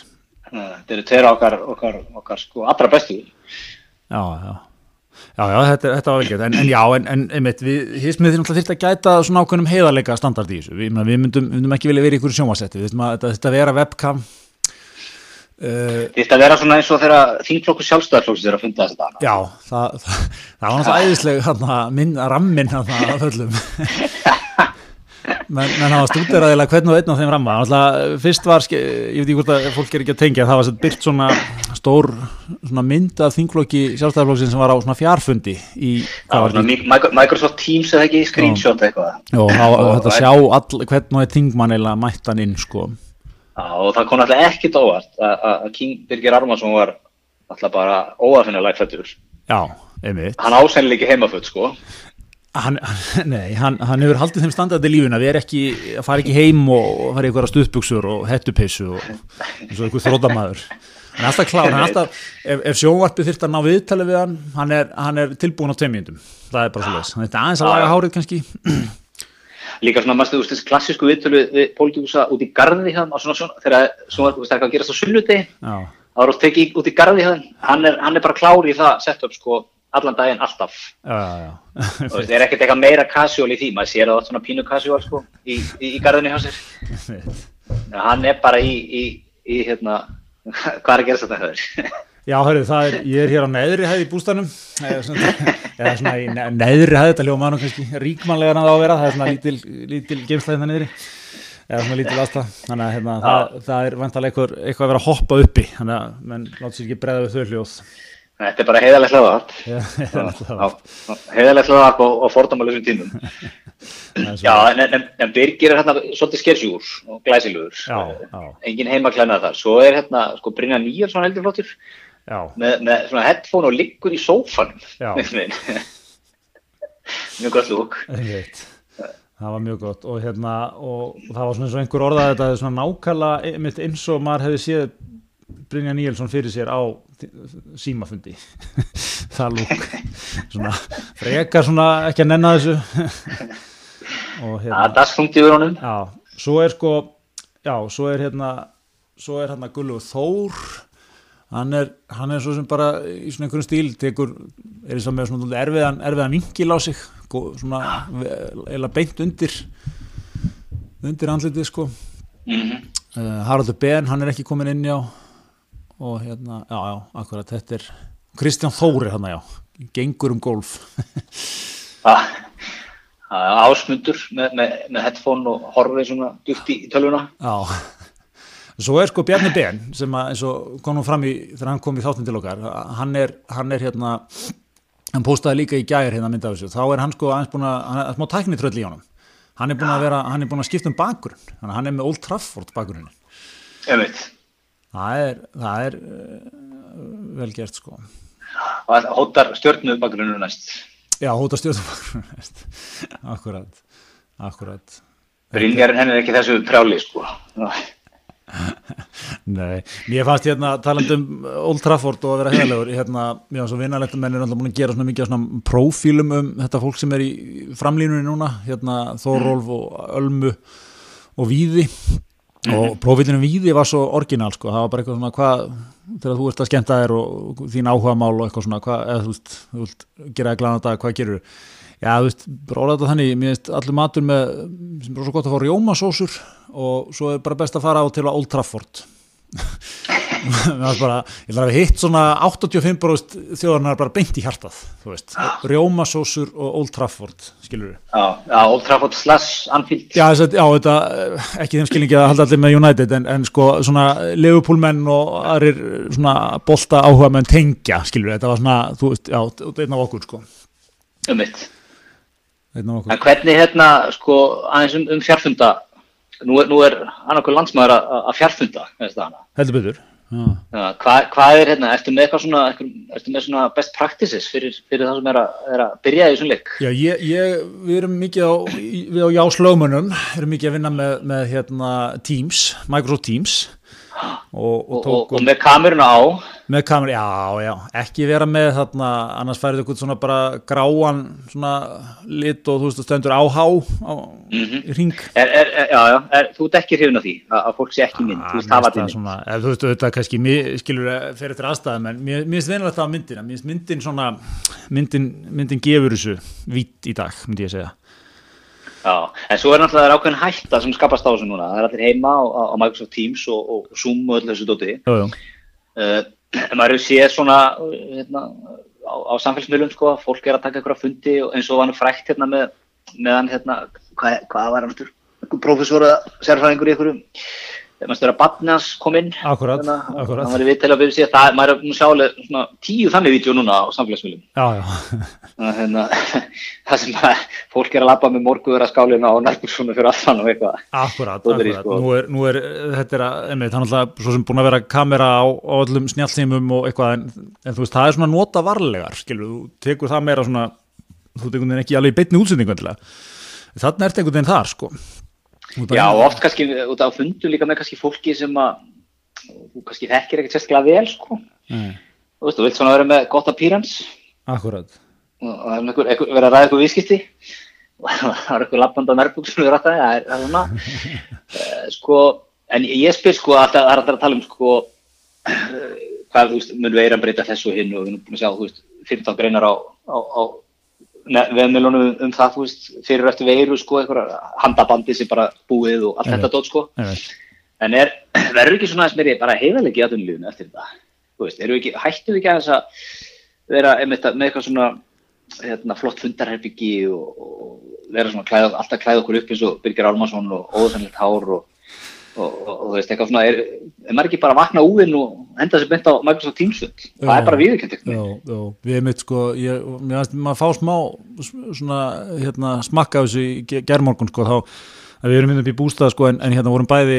Þetta eru tveira okkar, okkar, okkar sko allra bestu. Já, já. Já, já, þetta, þetta var velgjöð, en, en já, en, en einmitt, við, hismið þurfum að gæta svona ákveðnum heiðarleika standard í þessu, við, við myndum, myndum ekki vilja vera í ykkur sjómasetti, við þurfum að þetta vera webcam uh, Þetta vera svona eins og þegar þínflokku sjálfstæðarflokks er að funda þess að Já, það, það, það var náttúrulega æðislega minn, rammin að föllum menn það var stúderaðilega hvern og einn á þeim ramma. Alltaf, fyrst var, ég veit ekki hvort að fólk er ekki að tengja það var byrkt svona stór svona mynd af þingflokki sjálfstæðarflokksinn sem var á svona fjarfundi í Já, Microsoft Teams eða ekki? Screenshot eitthvað. Já, þetta sjá all, hvern og einn þingmann eða mættan inn sko. Já, og það kom alltaf ekkit óvart að King Birgir Armansson var alltaf bara óafinnilega fættur Já, einmitt. Hann ekki heimaföld sko Hann, nei, hann, hann hefur haldið þeim standardi lífun að við erum ekki, að fara ekki heim og fara í eitthvað stuðbuksur og hettupeisu og eins og eitthvað þrótamaður hann er alltaf klár, hann er alltaf ef, ef sjónvarpið þurft að ná viðtalið við hann hann er, hann er tilbúin á tveimjendum það er bara svo leiðis, hann er aðeins að laga hárið kannski. Líka svona, maður stuðust þessi klassísku viðtalið við pólitíkusa út í garði hann og svona svona, þegar sjónvarpið er að gerast á sunnudegi það tekið út í garði hann hann er, það allan daginn alltaf. Og það er ekkert eitthvað meira casual í því maður sér það svona pínu casual sko í, í, í garðinu hjá sér. Hann er bara í, í hérna, hvað er að gera þetta höfður Já, hörru, það er, ég er hér á neðri hæði í bústanum. Eða svona, eða svona í neðri hæði, þetta ljóma mann og kannski ríkmannlega að vera, það er svona lítil, lítil geimslæðina hérna niðri. Eða svona lítil aðstæð, þannig að hérna, það, það er vantalega eitthvað, eitthvað að vera að hoppa uppi. Þannig að menn láta sér ekki breða við þau hljóð Þetta er bara heiðalegt hlaðvarp heiðalegt hlaðvarp og, og fordómalusum tímum. Já, en, en, en Birgir er hérna svolítið skersjúr og glæsilugur engin heima klænað þar. Svo er hérna sko Brynja Nýjarsson heldur flottur. Með, með svona headphone og liggur í sófanum. Mjög gott lúk. Það var mjög gott. Og hérna og, það var svona eins og einhver orðað þetta svona nákvæmlega eins og maður hefði séð Brynja Níelsson fyrir sér á símafundi. Það lúk. Svona frekar svona ekki að nenna þessu. Og hérna er stungt yfir honum. Já, svo er sko já, svo er hérna svo er hérna Gullu Þór. Hann er, hann er svo sem bara í svona einhverjum stíl tekur, er eins og með svona erfiðan, erfiðan vingil á sig svona eða beint undir undir andlitið sko. Mm -hmm. uh, Haraldur Ben, hann er ekki komin inn á og hérna, já, já, akkurat þetta er Kristján Þóri hann, já. Gengur um golf ah, Ásmundur með, með, með headphone og horfið svona duft í tölvuna. Já, svo er sko Bjarni Ben sem að, eins og kom nú fram í þegar hann kom í þáttin til okkar hann er, hann er hérna hann postaði líka í gæri hérna mynda af þessu. Þá er hann sko aðeins búin að, hann er smá tæknitröll í honum. Hann er búin að vera, hann er búin að skipta um bakgrunn. Hann er með Old Trafford bakgrunnin Ég veit það er, það er uh, vel gert sko. Og hóttar stjórnubakgrunum næst? Já, hóttar stjórnubakgrunum næst. Akkurat, akkurat Brynjarinn henni er ekki þessu prjáli sko. Nei, mér fannst hérna taland um Old Trafford og að vera heilegur hérna, mér fannst svo vinnalegt að menn er alltaf búin að gera svona mikið svona profílum um þetta fólk sem er í framlínunni núna, hérna Þórólf og Ölmu og Víði Mm -hmm. og profilinu víði var svo orginal sko, það var bara eitthvað svona hvað þegar þú ert að skemta þér og þín áhuga mál og eitthvað svona, hvað, eða þú veist þú vilt gera það glæðan dag, hvað gerur já, þú veist, bróða þetta þannig, mér veist allir matur með, sem er svo gott að fá rjómasósur og svo er bara best að fara á til Old Trafford bara, ég ætla að við hitt svona 85% þjóðarnar bara beint í hjartað þú veist, Rjómasósur og Old Trafford, skilur við Já, já Old Trafford slash Anfield. Já, þess, já þetta, ekki þeim skilningi að halda allir með United, en, en sko svona Leopoldmenn og aðrir svona bolta áhuga menn tengja, skilur við þetta var svona, þú veist, já, einn af okkur sko. Um mitt. En hvernig hérna, sko aðeins um, um fjárfunda nú er, er annarkur landsmaður að fjárfunda Heldur betur Hvað hva er hérna, ertu með eitthvað svona, ertu með svona best practices fyrir, fyrir það sem er að, er að byrja í þessum leik? Já, ég, ég, við erum mikið á, við á jáslögumunum erum mikið að vinna með, með hérna Teams, Microsoft Teams og, og, og, og með kameruna á? Með kameruna, já, já, ekki vera með þarna, annars færið ykkur svona bara gráan svona lit og þú veist, stöndur áhá á mm -hmm. ring er, er, Já, já, er, þú dekkir hrifun á því að fólk sé ekki mynd, þú veist, hafa því mynd. Þú veist, þetta kannski, mér, skilur fyrir þetta aðstæðum, en mér finnst venilegt það á myndina. Mér finnst myndin svona myndin, myndin gefur þessu vít í dag, myndi ég segja Já, en svo er náttúrulega ákveðin hætta sem skapast á þessu núna. Það er allir heima á, á Microsoft Teams og, og Zoom og öllu þessu dóti. Já, já. Uh, maður hefur séð svona hérna, á, á samfélagsmiðlum sko, fólk er að taka ykkur á fundi eins og var hann frækt hérna með, meðan hérna, hvað, hvað var hann? Professor að sérfæðingur í ykkurum maður stöður að Batnas kom inn Akkurat, þannig, akkurat. Það var í viðtæli að byrja sig það, maður er að sjá alveg svona tíu þannig vídeo núna á samfélagsmiðlum. Að það sem að fólk er að lappa með morguðura skálina og nærbúrssonu fyrir aftan og eitthvað. Akkurat, akkurat, sko. nú, er, nú er þetta er að, einmitt, hann er alltaf svo sem búin að vera kamera á, á öllum snjálfsýmum og eitthvað en, en þú veist, það er svona nota varlegar, skilur, þú tekur það meira svona, þú tekur ekki alveg í beitni útsendingu Þannig er þetta einhvern veginn þar sko Já, og oft kannski út á fundum líka með kannski fólki sem að þú kannski þekkir ekkert sérstaklega vel sko. Mm. Þú veist, þú vilt svona vera með gott appearance. Akkurat. Og það er einhver, einhver, verið að ræða eitthvað viðskipti og það er eitthvað lappand á nærbúk sem við rættaði, það er svona. uh, sko, en ég spyr sko að það er alltaf að tala um sko hvað, þú veist, mun við eira að breyta þessu hinn og við erum búin að sjá, þú veist, 15 greinar á, á, á veðmilunum um, um það, þú veist, fyrir eftir veiru sko, einhverja handabandi sem bara búið og allt þetta dótt sko. En er, verður ekki svona aðeins meiri bara heiðalegi aðunlífunu eftir þetta? Þú veist, ekki, hættu við ekki að þess að vera með, með eitthvað svona hérna, flott fundarherbyggi og, og vera svona klæð, alltaf klæð okkur upp eins og Birgir Álmarsson og óðsannlegt hár og og, og, og veist, eitthvað svona, er, er maður ekki bara að vakna úvinn og henda sér beint á Microsoft Teams það er bara viðkjönd við erum eitt sko ég, ég, maður fá smá svona, hérna, smakka af þessu í gerðmorgun sko, þá við erum hérna upp í bústað sko, en, en hérna vorum bæði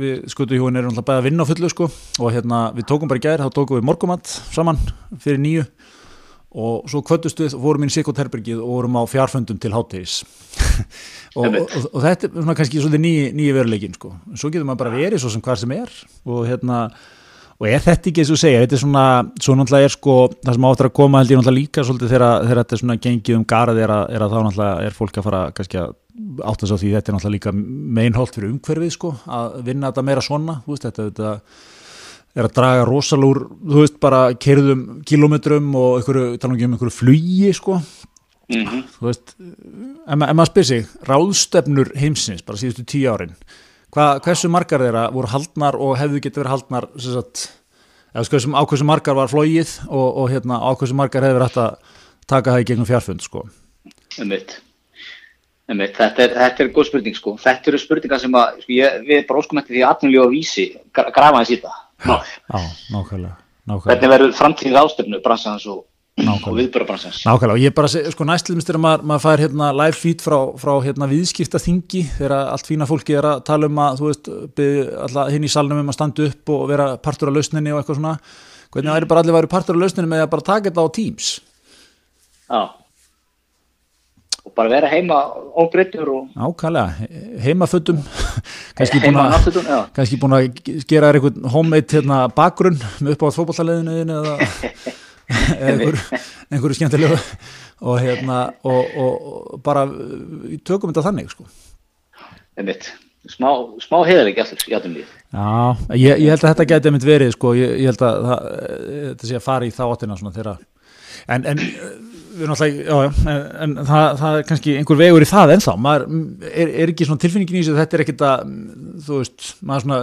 við skutuhjóin erum alltaf bæði að vinna á fullu sko og hérna við tókum bara gæri, þá tókum við morgumatt saman fyrir nýju og svo kvöldust við og vorum inn í Sikotherbergið og vorum á fjárföndum til háttegis og, og, og þetta er svona kannski svolítið nýji, nýji veruleikin sko, svo getur maður bara verið svo sem hvað sem er. Og hérna og er þetta ekki eins og segja, þetta er svona svo náttúrulega er sko, það sem áttur að koma held ég náttúrulega líka svolítið þegar, þetta er svona gengið um garað er að, er að þá náttúrulega er fólk að fara kannski að áttast á því þetta er náttúrulega líka meinholt fyrir umhverfið sko, að vinna þetta meira svona, þú veist, þetta, þetta er að draga rosalúr, þú veist, bara kerðum kilometrum og einhverju, tala um einhverju flugi, sko. Mm -hmm. þú veist, ef maður spyr sig ráðstefnur heimsins, bara síðustu tíu árin, Hva, hversu margar þeirra voru haldnar og hefðu getið verið haldnar sagt, eða sko, á hversu margar var flóið og, og hérna, á hversu margar hefur verið hægt að taka það í gegnum fjárfund, sko. Um mitt Þetta er, þetta er góð spurning sko, þetta eru spurningar sem að, sko, ég, við bara óskum eftir því að atvinnljóða vísi grafa þessi í það Já, nákvæmlega, nákvæmlega. Hvernig verður framtíðið ástöfnu bransans og, og viðböra bransans? Nákvæmlega, og ég bara segi, sko næstlumist er að maður, maður fær hérna live feed frá, frá hérna viðskipta þingi þegar allt fína fólki er að tala um að, þú veist, alltaf hinn í salnum um að standa upp og vera partur af lausninni og eitthvað svona. Hvernig það er bara allir að vera partur af lausninni með að bara taka þetta á Teams? Já bara vera heima óbreyttur Ákvæmlega, heimafötum. Kannski búin að kannski búin að gera eitthvað homemade hérna, bakgrunn með upp á fókbaltaleðinu eða einhver, einhverju skemmtilegu. Og hérna og, og, og bara tökum þetta þannig sko. Smá, smá heðaleg jættum líð Já, ég, ég held að þetta geti mynd verið sko, ég, ég held að það, þetta sé að fara í þá áttina svona þeirra en, en við náttúrulega, já, já, en það, það er kannski einhver vegur í það ennþá, maður er, er ekki svona tilfinningin í þessu, þetta er ekkit að, þú veist, maður svona,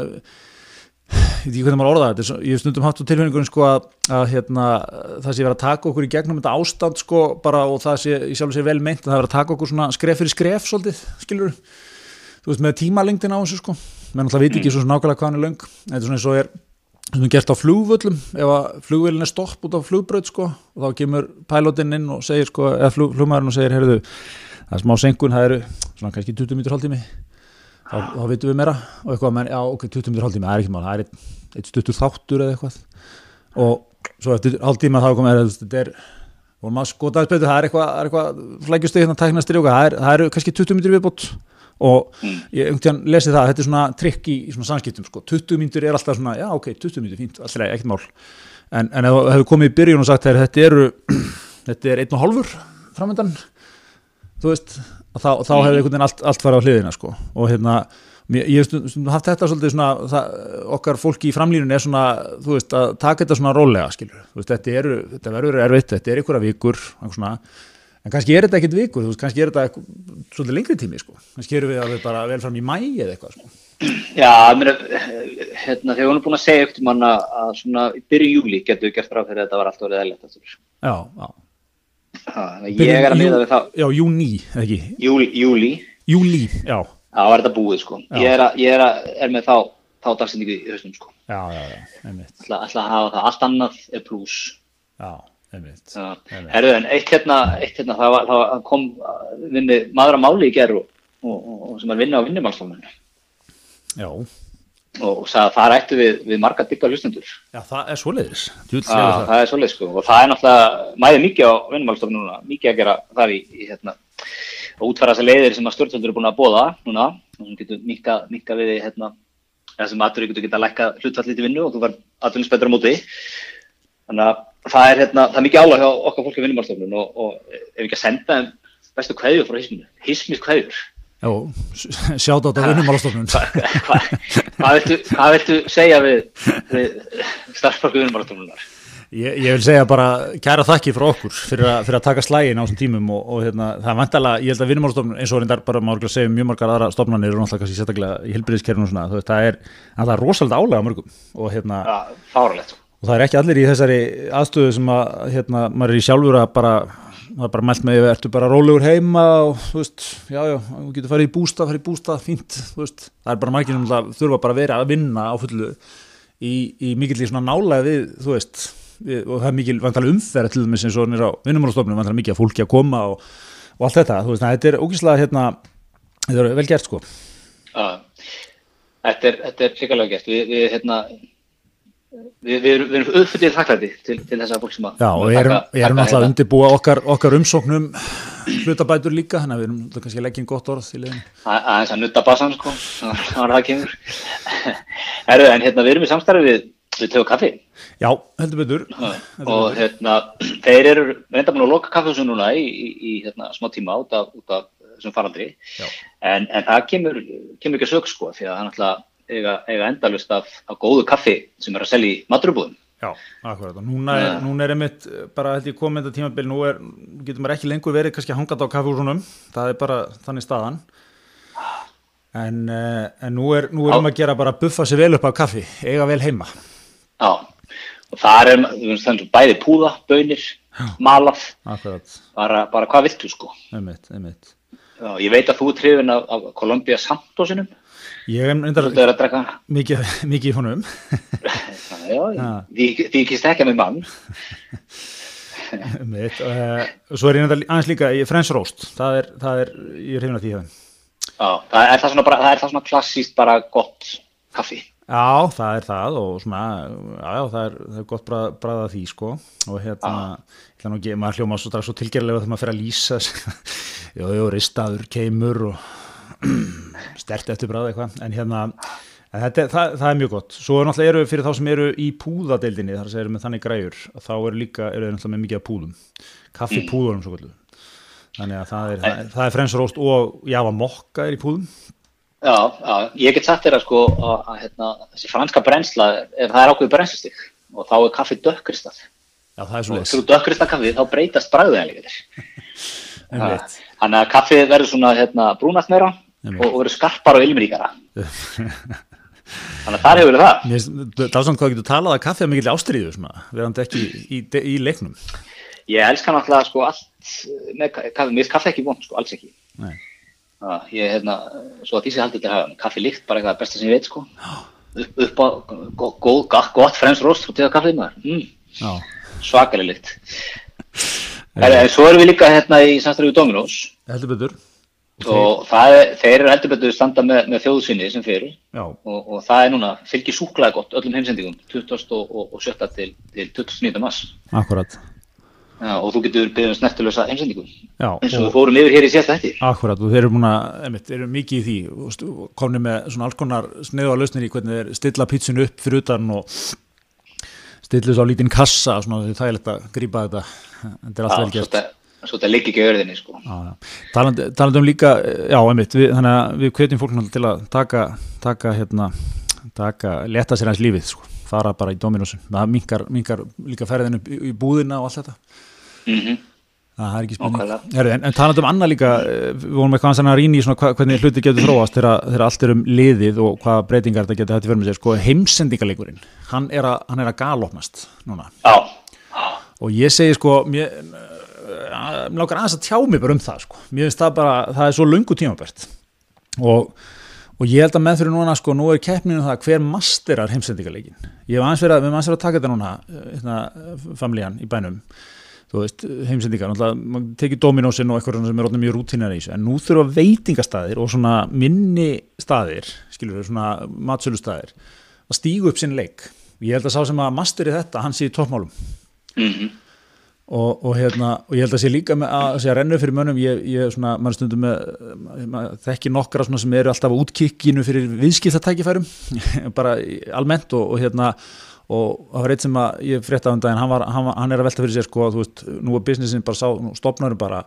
ég veit ekki hvernig maður orða þetta, ég hef stundum haft á tilfinningunum sko að, að hérna, það sé verið að taka okkur í gegnum þetta ástand sko bara og það sé, ég sjálf sé vel meint að það verið að taka okkur svona skref fyrir skref svolítið, skilur, þú veist, með tímalengdin á þessu sko, menn alltaf veit ekki svo nákvæmlega hvað hann er löng, þetta er svona eins og er sem er gert á flugvöllum. Ef að flugvillin er stopp út á flugbröð sko, og þá kemur pælótinn inn og segir sko, eða flug, flugmaðurinn og segir heyrðu, það er smá senkun, það eru svona kannski 20 mítur hálftími þá, þá veitum við meira og eitthvað menn, já ok, 20 mítur hálftími, það er ekki mál það er eitt, eitt stuttur þáttur eða eitthvað. Og svo eftir hálftíma þá komið þetta er, og maður skotaðis betur það er eitthvað, eitthvað flækjustegið hérna tæknastir það eru kannski 20 mítur viðbútt og mm. ég umtján lesi það, þetta er svona trikk í, svona samskiptum sko, 20 mínutur er alltaf svona, já ok, 20 mínutur, fínt, alltaf ekkert mál. En, en ef þú hefur komið í byrjun og sagt þegar þetta eru, þetta er einn og hálfur framöndan, þú veist þá, þá mm. hefur einhvern veginn allt, allt farið á hliðina sko. Og hérna ég hef haft þetta svolítið svona það, okkar fólki í framlýnun er svona þú veist að taka þetta svona rólega skilur, veist þetta, eru, þetta verður erfitt, þetta er einhverja vikur svona En kannski er þetta ekkit vikur, veist, kannski er þetta svolítið lengri tími, sko. Kannski eru við að við bara vel fram í mæ eða eitthvað, sko. Já, mér er, hérna, þegar við erum búin að segja um hana að svona byrju júli getur við gert ráð fyrir að þetta var allt orðið eðlert. Já, já. Það, ég er að miða við þá. Já, júni, ekki? Júli. Júli, júli já. Já, það var þetta búið, sko. Já. Ég er, að, ég er, að, er með þá, þá dagsendingu í höstum, sko. Já, já, já, einmitt. Alltaf að hafa það, allt annað er pluss. Já. Herðu en eitt hérna, eitt hérna það, var, það kom vinni, maður að máli í gerð og, og, og sem er vinna á vinnumálstofnunum Já. Og sagði að það rættu við, við marga digga hlustendur. Já það er svoleiðis. Það. það er svoleiðis sko. Og það er náttúrulega mæði mikið á vinnumálstofnununa mikið að gera þar í, í hérna og útfæra þessar leiðir sem að stjórnvöldur er búin að bóða núna. Og sem getur mikka, við hérna eða sem aðrið getur geta að lækka hlutfallið til vinnu og þú var aðvunins betur á móti. Þannig að það er, hérna, það er mikið álag á okkar fólki vinnumálstofnun og, og ef ekki að senda þeim bestu kveðjur frá hisminu, hismis kveðjur. Já, sjátt á þetta vinnumálstofnun Hvað hva, hva viltu, segja við, við starfsfólku vinnumálstofnunar? Ég, ég vil segja bara kæra þakki frá okkur fyrir, a, fyrir að taka slægin á þessum tímum og, og hérna, það er vantala, ég held að vinnumálstofnun eins og reyndar bara maður segja mjög margar aðra stofnanir og náttúrulega kannski sérstaklega í helbriðiskerfinu og svona, það er, er rosalega álega mörgum og hérna ja, og það er ekki allir í þessari aðstöðu sem að hérna, maður er í sjálfur að bara það er bara mælt með, ertu bara rólegur heima og þú veist, já, já, þú getur farið í bústað, farið í bústað, fínt, þú veist. Það er bara margir sem þurfa bara að vera að vinna á fullu í, í mikill í svona nálega við, þú veist við, og það er mikil vantala umferð til þess eins og nýra á vinnumálastofnum, vantala mikið að fólki að koma og, og allt þetta, þú veist, þetta er ógíslega hérna, þetta er vel gert sko. Þetta er, þetta er við, við hérna erum, erum uppfyllið þakklæti til, til þess að fólk sem að Já, og við erum, erum alltaf að undirbúa okkar, okkar umsóknum hlutabætur líka, þannig að við erum kannski að leggja einn gott orð. Það er þess að nutta basan, sko, þannig að það kemur. Erðu, en hérna, við erum í samstarfi við, við töfu kaffi. Já, heldur betur. Og hérna, þeir eru reynda búin að loka kaffehúsum núna í, í, í hérna, smá tíma út af, út af þessum farandri, en, en það kemur, kemur ekki að sög, sko, því að er náttúrulega eiga, eiga endalust af, af góðu kaffi sem er að selja í maturubúðum. Já, akkurat og núna er, ja. núna er einmitt bara held ég komið þetta tímabil, nú er, getur maður ekki lengur verið kannski að hanga þetta á kaffehúsunum, það er bara þannig staðan en, eh, en nú er, nú er um að gera bara að buffa sér vel upp af kaffi, eiga vel heima. Já, og það er þannig bæði púða, bönir, malað, bara, bara hvað viltu sko. Einmitt, einmitt. Já, ég veit að þú er trefin af, af Columbia Santosinum Ég er undar mikið, mikið í honum. Já, því ekki stekja með mann. Mitt, uh, Svo er ég aðeins líka í French Roast. Það er, það er ég er hefðin að því Já, það er það svona, bara, það er það svona klassíst bara gott kaffi. Já, það er það og svona, já, það, er, það er gott brað, brað að því sko. Og hérna, ég ætla nú ekki, maður hljóma svo, svo tilgerlega þegar maður fer að lýsa já, já, ristaður, keimur og stert eftir bræða eitthvað en hérna, en þetta, það, það er mjög gott. Svo er náttúrulega eru fyrir þá sem eru í púðadeildinni þar sem eru með þannig græur þá eru líka, eru náttúrulega með mikið af púðum. Kaffi mm. svo kvöldu þannig að það er, það, það er frensróst og jáfa mokka er í púðum. Já, já, ég get sagt þér að sko að, að hérna, þessi franska brensla er, það er ákveðu brennslistig og þá er kaffi dökkristað. Já, það er svo leiðis þú dökkristað kaffi þá breytast bræðið Þannig að kaffið verður svona hérna, brúnast meira og, og verður skarpar og ilmríkara. Þannig að þar hefur það. Það svona hvað getur talað að kaffið er mikill ástriðu verðandi ekki í, í, í leiknum. Ég elskar náttúrulega sko allt með kaffi, mér er kaffi ekki vond sko, alls ekki. Það, ég er hérna svo að því sem ég haldi þetta að hafa kaffi líkt bara eitthvað besta sem ég veit sko. Upp, upp á góð, gott fremsrost og tegða kaffið maður. Mm. svakalega líkt. En svo erum við líka hérna í samstæðu Dominós heldur betur og er, þeir eru heldur betur standa með, með þjóðsynni sem fyrir og, og það er núna, fylgir súklaði gott öllum heimsendingum 2017 til, til 2019 mass Akkurat Já, og þú getur byggðið um snertilösa einsendingu eins og við fórum yfir hér í sérsta hætti Akkurat og þeir eru, múna, einmitt, eru mikið í því. Komni með svona alls konar sneðu á lausnir í hvernig þeir stilla pítsun upp fyrir utan og stilla þess á lítinn kassa og svona það er lett að grípa þetta. Þetta er allt vel gert Svo þetta ligg ekki öðruðinni sko. Talandi taland um líka, já einmitt við, þannig að við kvetjum fólk til að taka taka hérna taka, leta sér hans lífið sko. Fara bara í Dominusin, það mingar, mingar líka ferðinu í búðina og allt þetta. Mm -hmm. það er ekki spurning. En, en talað um annað líka eh, við volum eitthvað að rýna í svona hvernig hluti getur þróast þegar allt er um liðið og hvaða breytingar þetta getur hætti fyrir með sér. Sko, heimsendingaleikurinn, hann er að, hann er að galopnast núna. Já. og ég segi sko mér, eh, lákar aðeins að tjá mig bara um það sko, mér finnst það bara það er svo lungu tímabært. Og og ég held að með fyrir núna sko, nú er keppninu um það hver masterar heimsendingarleikin ég hef aðeins verið að, við erum aðeins verið að taka þetta núna hérna, familjan í bænum. Þú veist, heimsendingar, maður tekið dominósin og eitthvað sem er rótið mjög rútínar í þessu. En nú þurfa veitingastæðir og svona minni staðir, skilur við, svona matsölustæðir að stígu upp sinn leik. Ég held að sá sem að masteri þetta, hann sé í toppmálum. Mm -hmm. Og, og, hérna, og ég held að sé líka með að segja rennu fyrir mönnum, ég, ég svona, maður stundum með, þekki nokkra sem eru alltaf útkikkinu fyrir viðskiptatækifærum, bara almennt og, og hérna, og það var eitt sem að ég frétta á um daginn, hann, var, hann, hann er að velta fyrir sér sko, þú veist, nú er businessin bara sá, stopnarum bara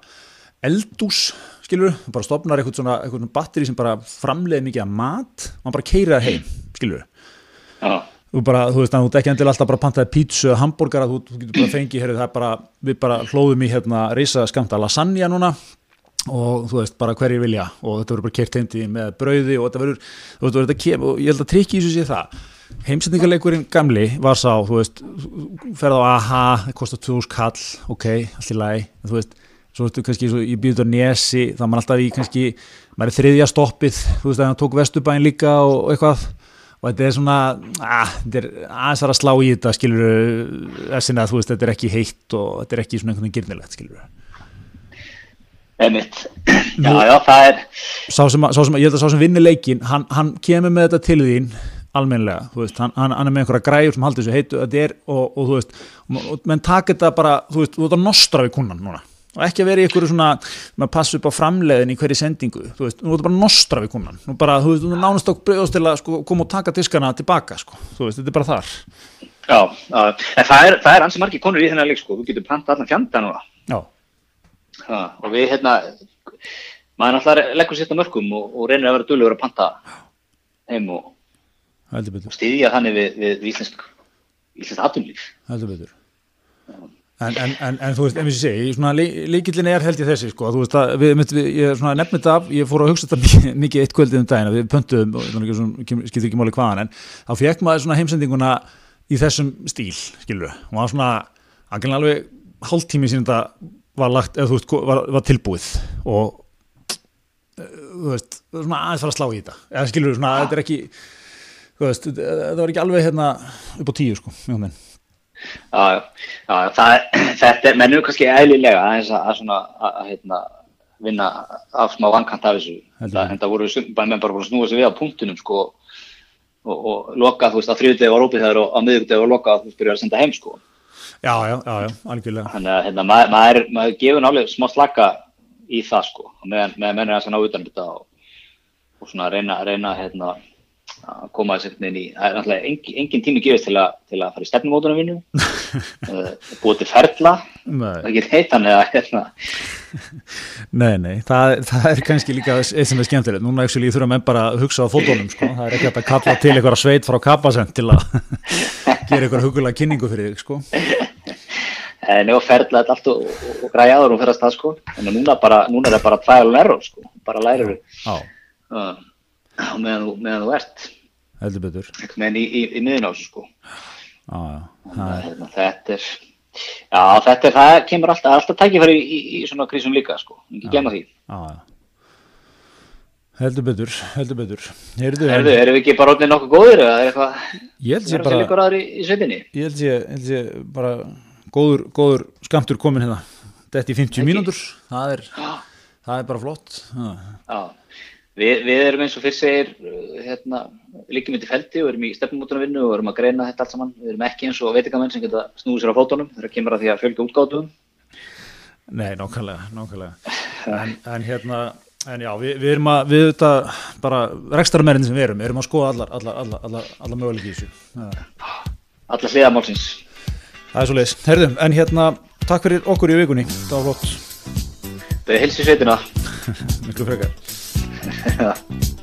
eldús, skilur, bara stopnar eitthvað svona, eitthvað svona batteri sem bara framleiði mikið að mat, og hann bara keiriða heim, skilur. Já. Þú, bara, þú veist að þú ekki endilega alltaf bara pantaði pítsu eða hambúrgara, þú, þú getur bara fengið heru, bara, við bara hlóðum í hérna reysa skamta lasagna núna og þú veist bara hverjir vilja. Og þetta verður bara kert heimdi með brauði og þetta verður, þú veist, þetta kem og ég held að trikki í þessu sé það. Heimsendingarleikurinn gamli var sá, þú veist ferða á aha, það kostar 2000 kall ok, allt í lagi, þú veist svo veistu kannski, svo, ég býður þetta nesi þá er maður alltaf í kannski, maður er þriðja stoppið þú veist, það tók Vesturbæn líka og eitthvað og þetta er svona að, þetta er aðeins að slá í þetta skilur þessin að þú veist þetta er ekki heitt og þetta er ekki svona einhvern veginn girnilegt skilur Emitt Já, já, það er Sá sem, sá sem, ég held að sá sem vinnir leikin hann, hann kemur með þetta til þín almenlega, þú veist, hann, hann er með einhverja græur sem haldur þessu heitu, þetta er og, og þú veist, og, menn taka þetta bara þú veist, þú veist að nostra við kunnan núna og ekki að vera í einhverju svona maður passa upp á framleiðin í hverju sendingu. Þú veist, nú er þetta bara nostra við konan nú bara, þú veist, þú nánast okkur bregðast til að sko, koma og taka diskana tilbaka, sko. Þú veist, þetta er bara þar. Já, uh, en það er, það er ansið margi konur í þennan leik, sko, þú getur plantað allan fjanda núna. Já. Ha, og við, hérna maður náttúrulega leggur sér þetta mörgum og, og reynir að vera dölur að planta heim og, og stýðja þannig við, við, við íslensk íslensk atumlíf Heldur betur En, en, en, en þú veist, ef ég segi, líkillin er held ég þessi, sko, þú veist að við, við, ég nefnir þetta af, ég fór að hugsa þetta mikið eitt kvöldið um dagina, við það skilur ekki máli hvaðan, en þá fekk maður svona heimsendinguna í þessum stíl, við, og það var svona alveg hálftími síðan þetta var lagt, eða þú veist, var, var tilbúið og þú veist, svona aðeins fara að slá í þetta. Eða við, svona, þetta er ekki þú veist, þetta var ekki alveg hérna upp á tíu, sko, mjög menn Já, já, það, þetta er mennum kannski eðlilega að, að, svona, að, að hérna, vinna af smá vankant af þessu. Það, en það voru bara menn bara snúið sér við á punktunum sko og, og loka þú veist að þrjúdegi var ópið þegar og á miðugdegi var loka þú byrjar að senda heim sko. Já, já, já, já algjörlega. Þannig að hérna, maður, maður, maður gefur nálega smá slaka í það sko með, með mennir að ná utan þetta og, og svona reyna, reyna hérna að koma þess að inn í, það er náttúrulega engin, engin tími gefist til, a, til að fara í stefnumótunum vinnu uh, búið til ferla. Það getur heitan eða hérna. Nei, nei, það, það er kannski líka eitt sem er skemmtilegt, núna ekki þurfa menn bara að hugsa á fótónum, sko, það er ekki að kalla til einhverja sveit frá kapasend til að gera einhverja hugulega kynningu fyrir þig, sko. En ef ferla þetta allt og, og, og græja aður og ferast það, sko, en núna, bara, núna er það bara trial and error, sko, bara lærir við uh, meðan meðan þú ert. Heldur betur. Meðan í, í, í miðun ásu sko. Ah, hérna, þetta er já þetta er, það kemur alltaf alltaf tækifæri í, í svona krísum líka sko, ekki gemma því. Ah, heldur betur heldur betur. Heyrðu, Heyrðu, erum við ekki bara ótrúin nokkuð góður eða er eitthvað ég held ég bara í sveitinni? Ég held ég, held ég bara góður, góður skamtur komin hérna. Þetta í 50 mínútur. Það er, það er bara flott. Já Við, við erum eins og fyrst segir hérna, líkjum við til feldi og erum í stefnumótunarvinnu og erum að greina þetta allt saman. Við erum ekki eins og veitingamenn sem geta snúið sér á fótunum þegar kemur að því að fjölga útgáðum. Nei, nákvæmlega, nákvæmlega. En, en hérna, en já, við, við erum að, við þetta bara, rekstarmerinn sem við erum, við erum að skoða allar, allar, allar, allar, allar möguleik í þessu. Allar hliðamálsins. Það er svo leiðis. Herðum, en hérna, takk fyrir okkur í vikunni, það var flott. yeah.